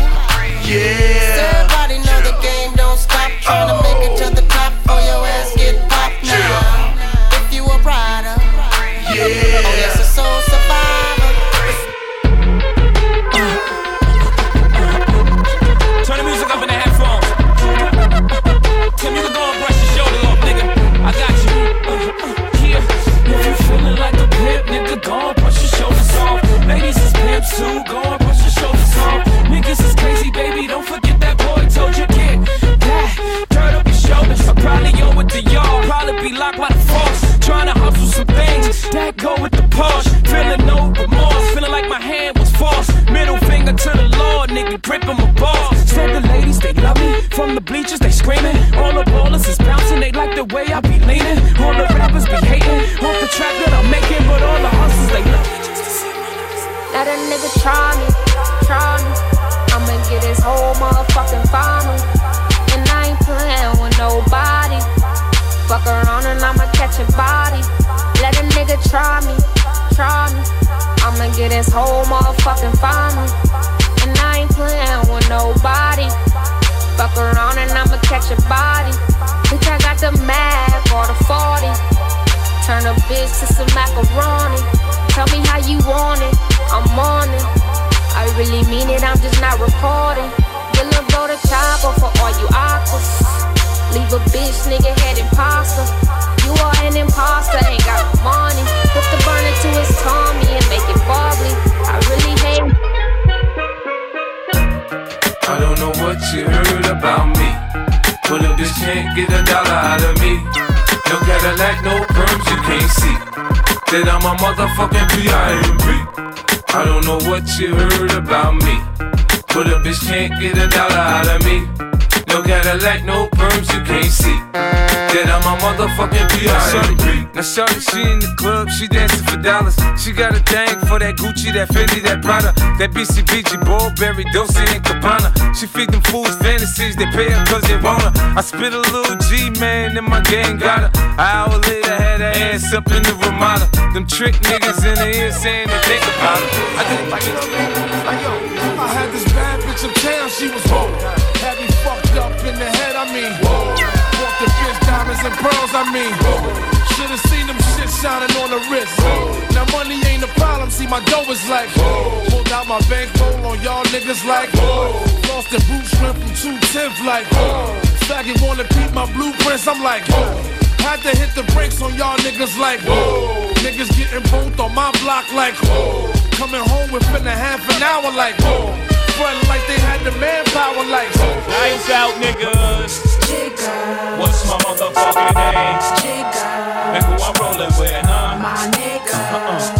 Yeah. Go and your shoulders off. Niggas is crazy, baby, don't forget that boy told you get that. Dirt up your shoulders, I probably owe it to y'all. Probably be locked by the force. Trying to hustle some things that go with the Porsche. Feeling no remorse, feeling like my hand was false. Middle finger to the Lord, nigga, gripping my balls. Said the ladies, they love me. From the bleachers, they screaming. Whole motherfucking final. And I ain't playing with nobody. Fuck around and I'ma catch a body. Bitch, I got the mag or the 40. Turn a bitch to some macaroni. Tell me how you want it, I'm on it. I really mean it, I'm just not recording. Will go to chopper for all you aquas. Leave a bitch nigga head imposter. You are an imposter, ain't got money. Put the burner to his tummy and make it bubbly. I really hate I don't know what you heard about me. But a bitch can't get a dollar out of me. No Cadillac, no perms, you can't see. That I'm a motherfucking P.I.M.P. I don't know what you heard about me. But a bitch can't get a dollar out of me. No Cadillac, no perms, you can't see. That I'm a motherfucking P.I.M.P. Now shorty, she in the club, she dancing for dollars. She got a thing for that Gucci, that Fendi, that Prada, that BCBG, Burberry, Dolce and Gabbana. She feed them fools fantasies, they pay her cause they want her. I spit a little G, man, and my gang got her. An hour later, had her ass up in the Ramada. Them trick niggas in the ear saying they think about her. I think like I had this bad bitch in town, she was whoa. Had me fucked up in the head, I mean, diamonds and pearls, I mean. Should've seen them shit shining on the wrist. Now money ain't a problem, see my dough is like. Pulled out my bankroll on y'all niggas like. Lost the boot shrimp from 210 like. Faggot wanna peep my blueprints, I'm like. Had to hit the brakes on y'all niggas like. Niggas getting both on my block like. Coming home within a half an hour like. Frontin' like they had the manpower like. Lights out, niggas. What's my motherfucking name? And who I'm rolling with, huh? My nigga. Uh,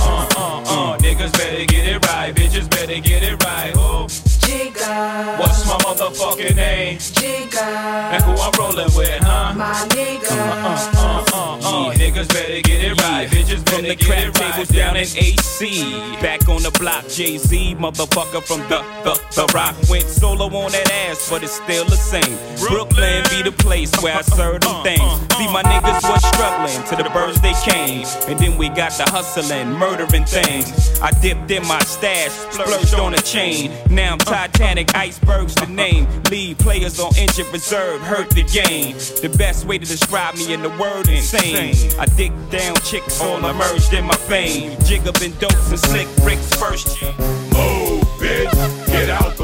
the crap tables down in AC. Back on the block, Jay Z, motherfucker from the, the, the rock. Went solo on that ass, but it's still the same. Brooklyn be the place where I serve them things. See, my niggas was struggling till the birds they came. And then we got the hustling, murdering things. I dipped in my stash, splurged on a chain. Now I'm Titanic, icebergs the name. Lead players on injured reserve, hurt the game. The best way to describe me in the word insane. I dick down chicks, all emerged in my fame. Jig up in dopes and slick bricks first. Move, bitch, get out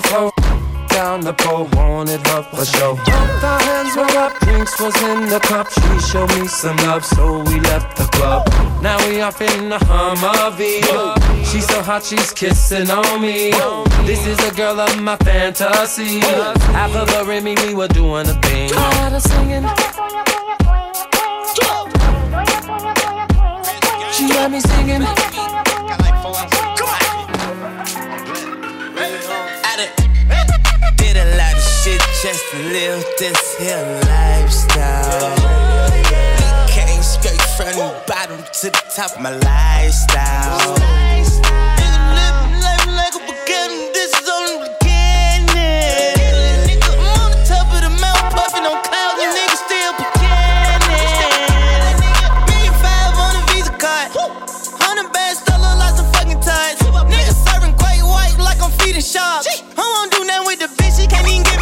the floor. Down the pole, wanted her for show. Both our hands were up, drinks was in the cup. She showed me some love, so we left the club. Now we off in the Humvee. She's so hot, she's kissing on me. This is a girl of my fantasy. Half of her and me, we were doing a thing. I had her singing. got me singing. Did a lot of shit just to live this here lifestyle. We came straight from the bottom to the top of my lifestyle. With the bitch,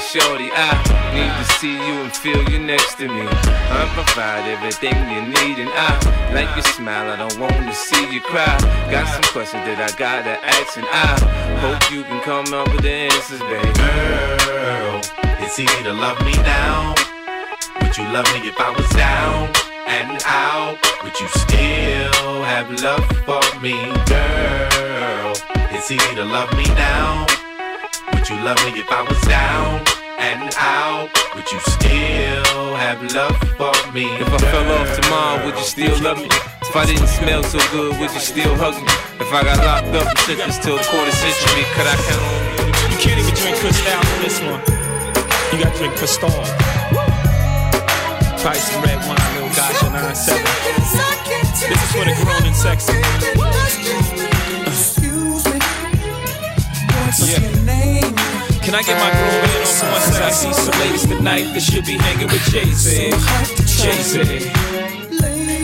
shorty. I need to see you and feel you next to me. I provide everything you need, and I like your smile. I don't wanna see you cry. Got some questions that I gotta ask, and I hope you can come up with the answers, baby. Girl, it's easy to love me now. Would you love me if I was down and out? Would you still have love for me, girl? It's easy to love me now. Would you love me if I was down and out? Would you still have love for me? If I fell off tomorrow, would you still love me? If I didn't smell so good, would you still hug me? If I got locked up and sentenced to a quarter century, could I count on you? You can't even drink Cristal on this one. You gotta drink Cristal. Try some red wine, little gotcha 9-7. This is for the grown and sexy. Yeah. Can I get my grown in on one second? I see some ladies tonight that should be hanging with. Jay-Z.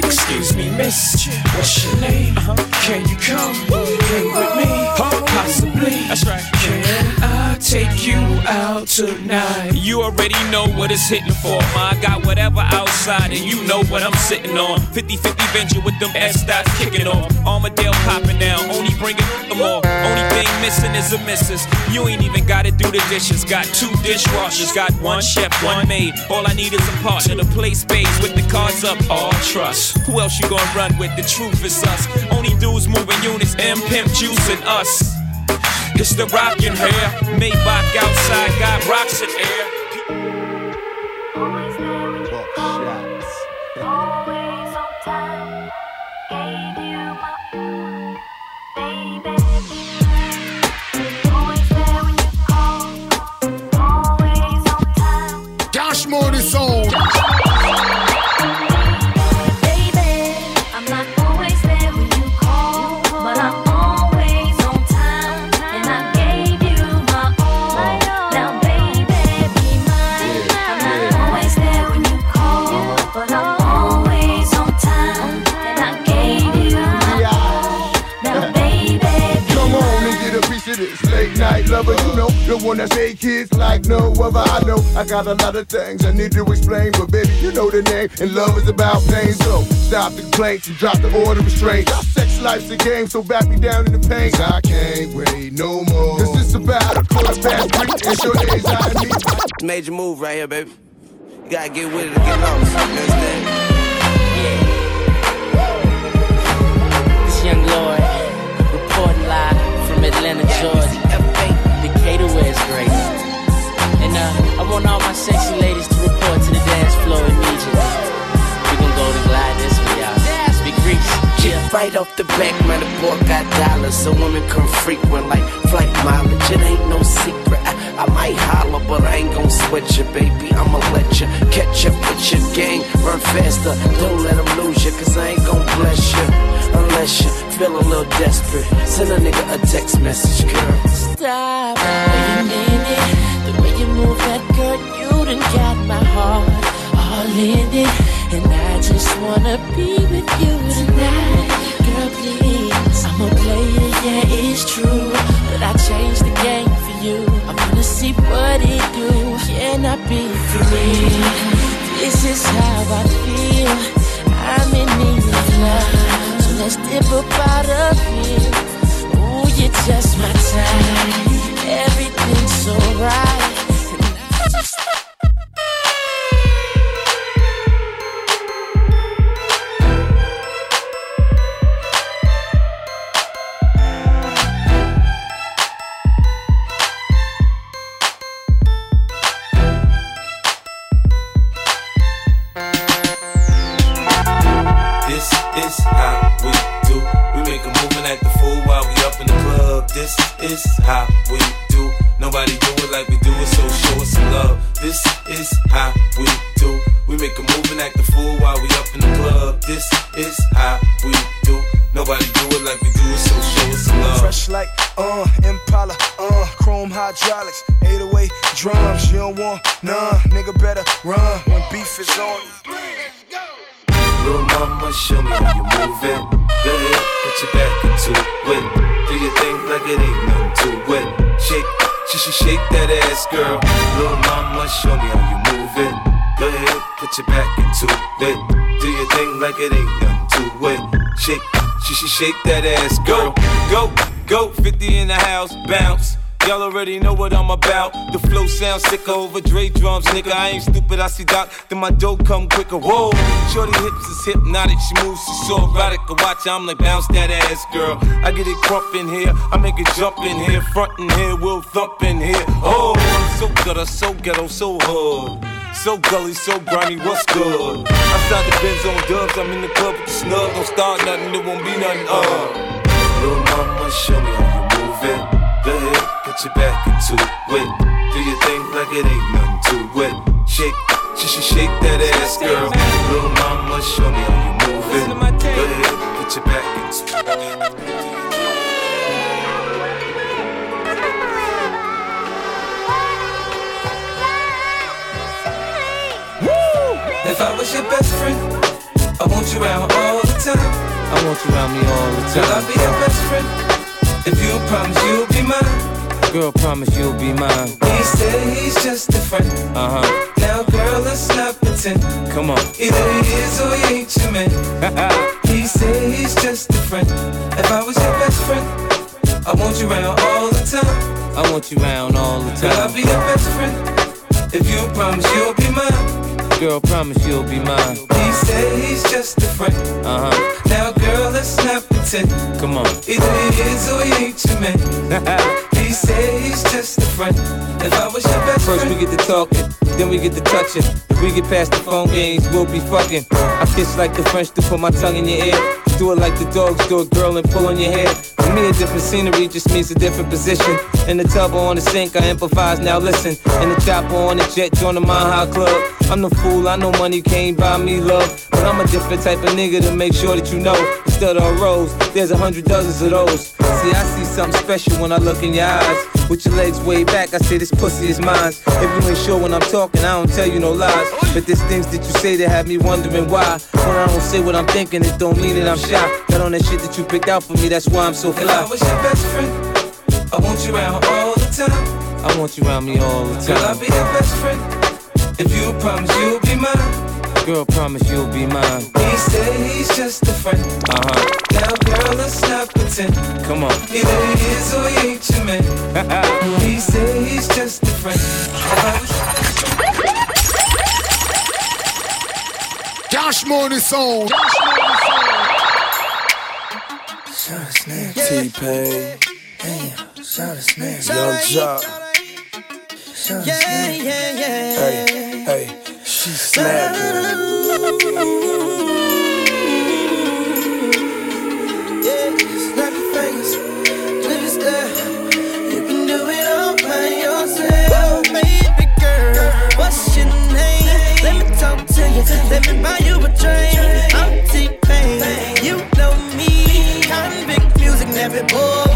Excuse me, miss. What's your name? Can you come hang with me? Possibly. That's right. Take you out tonight? You already know what it's hitting for. Ma, got whatever outside, and you know what I'm sitting on. 50 50 venture with them S dots kicking off. Armadale popping now, only bringing the more. Only thing missing is a missus. You ain't even gotta do the dishes. Got two dishwashers, got one chef, one maid. All I need is a partner to play spades with the cards up. All trust. Who else you gonna run with? The truth is us. Only dudes moving units, M Pimp juicing us. It's the rockin' hair. Maybach outside, got rocks in air. The one that say kids like no other. I know I got a lot of things I need to explain, but baby, you know the name. And love is about pain. So stop the complaints and drop the order of restraint. Our sex life's a game, so back me down in the pain. 'Cause I can't wait no more. Cause it's about a quarter past three. It's your days I need. Major move right here, baby. You gotta get with it to get lost. You understand? This young Lord, reporting live from Atlanta, Georgia. I want all my sexy ladies to report to the dance floor immediately. We gon' go to glide this for y'all. Big Reese. Yeah, right off the back, man, the boy got dollars, so women come frequent like flight mileage. It ain't no secret. I, I might holler, but I ain't gon' sweat you, baby. I'ma let you catch up with your gang, run faster. Don't let them lose you, cause I ain't gon' bless you unless you feel a little desperate. Send a nigga a text message, girl. Stop. Move that girl, you done got my heart all in it. And I just wanna be with you tonight. Girl, please. I'm a player, yeah, it's true. But I changed the game for you. I wanna see what it do. Can I be free? This is how I feel. I'm in need of love. So let's dip up out of here. Ooh, you're just my type. Everything's so sounds sicker over Dre drums, nigga. I ain't stupid, I see Doc, then my dough come quicker. Whoa, shorty hips is hypnotic, she moves, she's so erotic. I watch, I'm like, bounce that ass, girl. I get it crump in here, I make it jump in here, front in here, we'll thump in here. Oh, I'm so gutter, so ghetto, so hood. So gully, so grimy, what's good? Outside the Benz on dubs, I'm in the club with the snug. Don't start nothing, there won't be nothing, uh. Little mama, show me how you move it. Go ahead, put your back into it. Do your thing like it ain't nothing to it. Shake, she should shake that ass, girl. Little mama, show me how you move it. Go ahead, put your back into it. If I was your best friend, I want you around all the time. I want you around me all the time. Girl, I'll be your best friend. If you promise you'll be mine. Girl, promise you'll be mine. He said he's just a friend. Uh huh. Now, girl, let's not pretend. Come on. Either he is or he ain't your man. he said he's just a friend. If I was your best friend, I want you around all the time. I want you around all the Girl, I'll be your best friend. If you promise you'll be mine. Girl, promise you'll be mine. He said he's just a friend. Uh huh. Now, girl, let's not pretend. Come on. Either he is or he ain't your man. he said he's just a friend. If I was your uh, best First we get to talking, then we get to touching. If we get past the phone games, we'll be fucking. I kiss like the French to put my tongue in your ear. Do it like the dogs do it, girl, and pull on your hair. For me, a different scenery just means a different position. In the tub or on the sink, I improvise, now listen. In the chopper on the jet, join the Mile High Club. I'm the fool, I know money can't buy me love. But I'm a different type of nigga to make sure that you know. Instead of a rose, there's a hundred dozens of those. See, I see something special when I look in your eyes. With your legs way back, I say this pussy is mine. If you ain't sure when I'm talking, I don't tell you no lies. But there's things that you say that have me wondering why. When I don't say what I'm thinking, it don't mean that I'm shy. Got on that shit that you picked out for me, that's why I'm so fly. if I was your best friend, I want you around all the time. I want you around me all the time. Girl, I'll be your best friend. If you promise you'll be mine. Girl, promise you'll be mine. He said he's just a friend. Uh huh. Now, girl, let's not pretend. Come on. Either he is or he ain't your man. he said he's just a friend. If I was Cash Money Sound. T-Pain, Young Joc. Yeah, yeah, yeah. Hey, hey, she snapping. Yeah, snap your fingers, please, girl. You can do it all by yourself. Baby girl, what's your name? Let me talk to you, let me buy you a drink. I'm T-Pain, you know me. Convict music, Nappy Boy.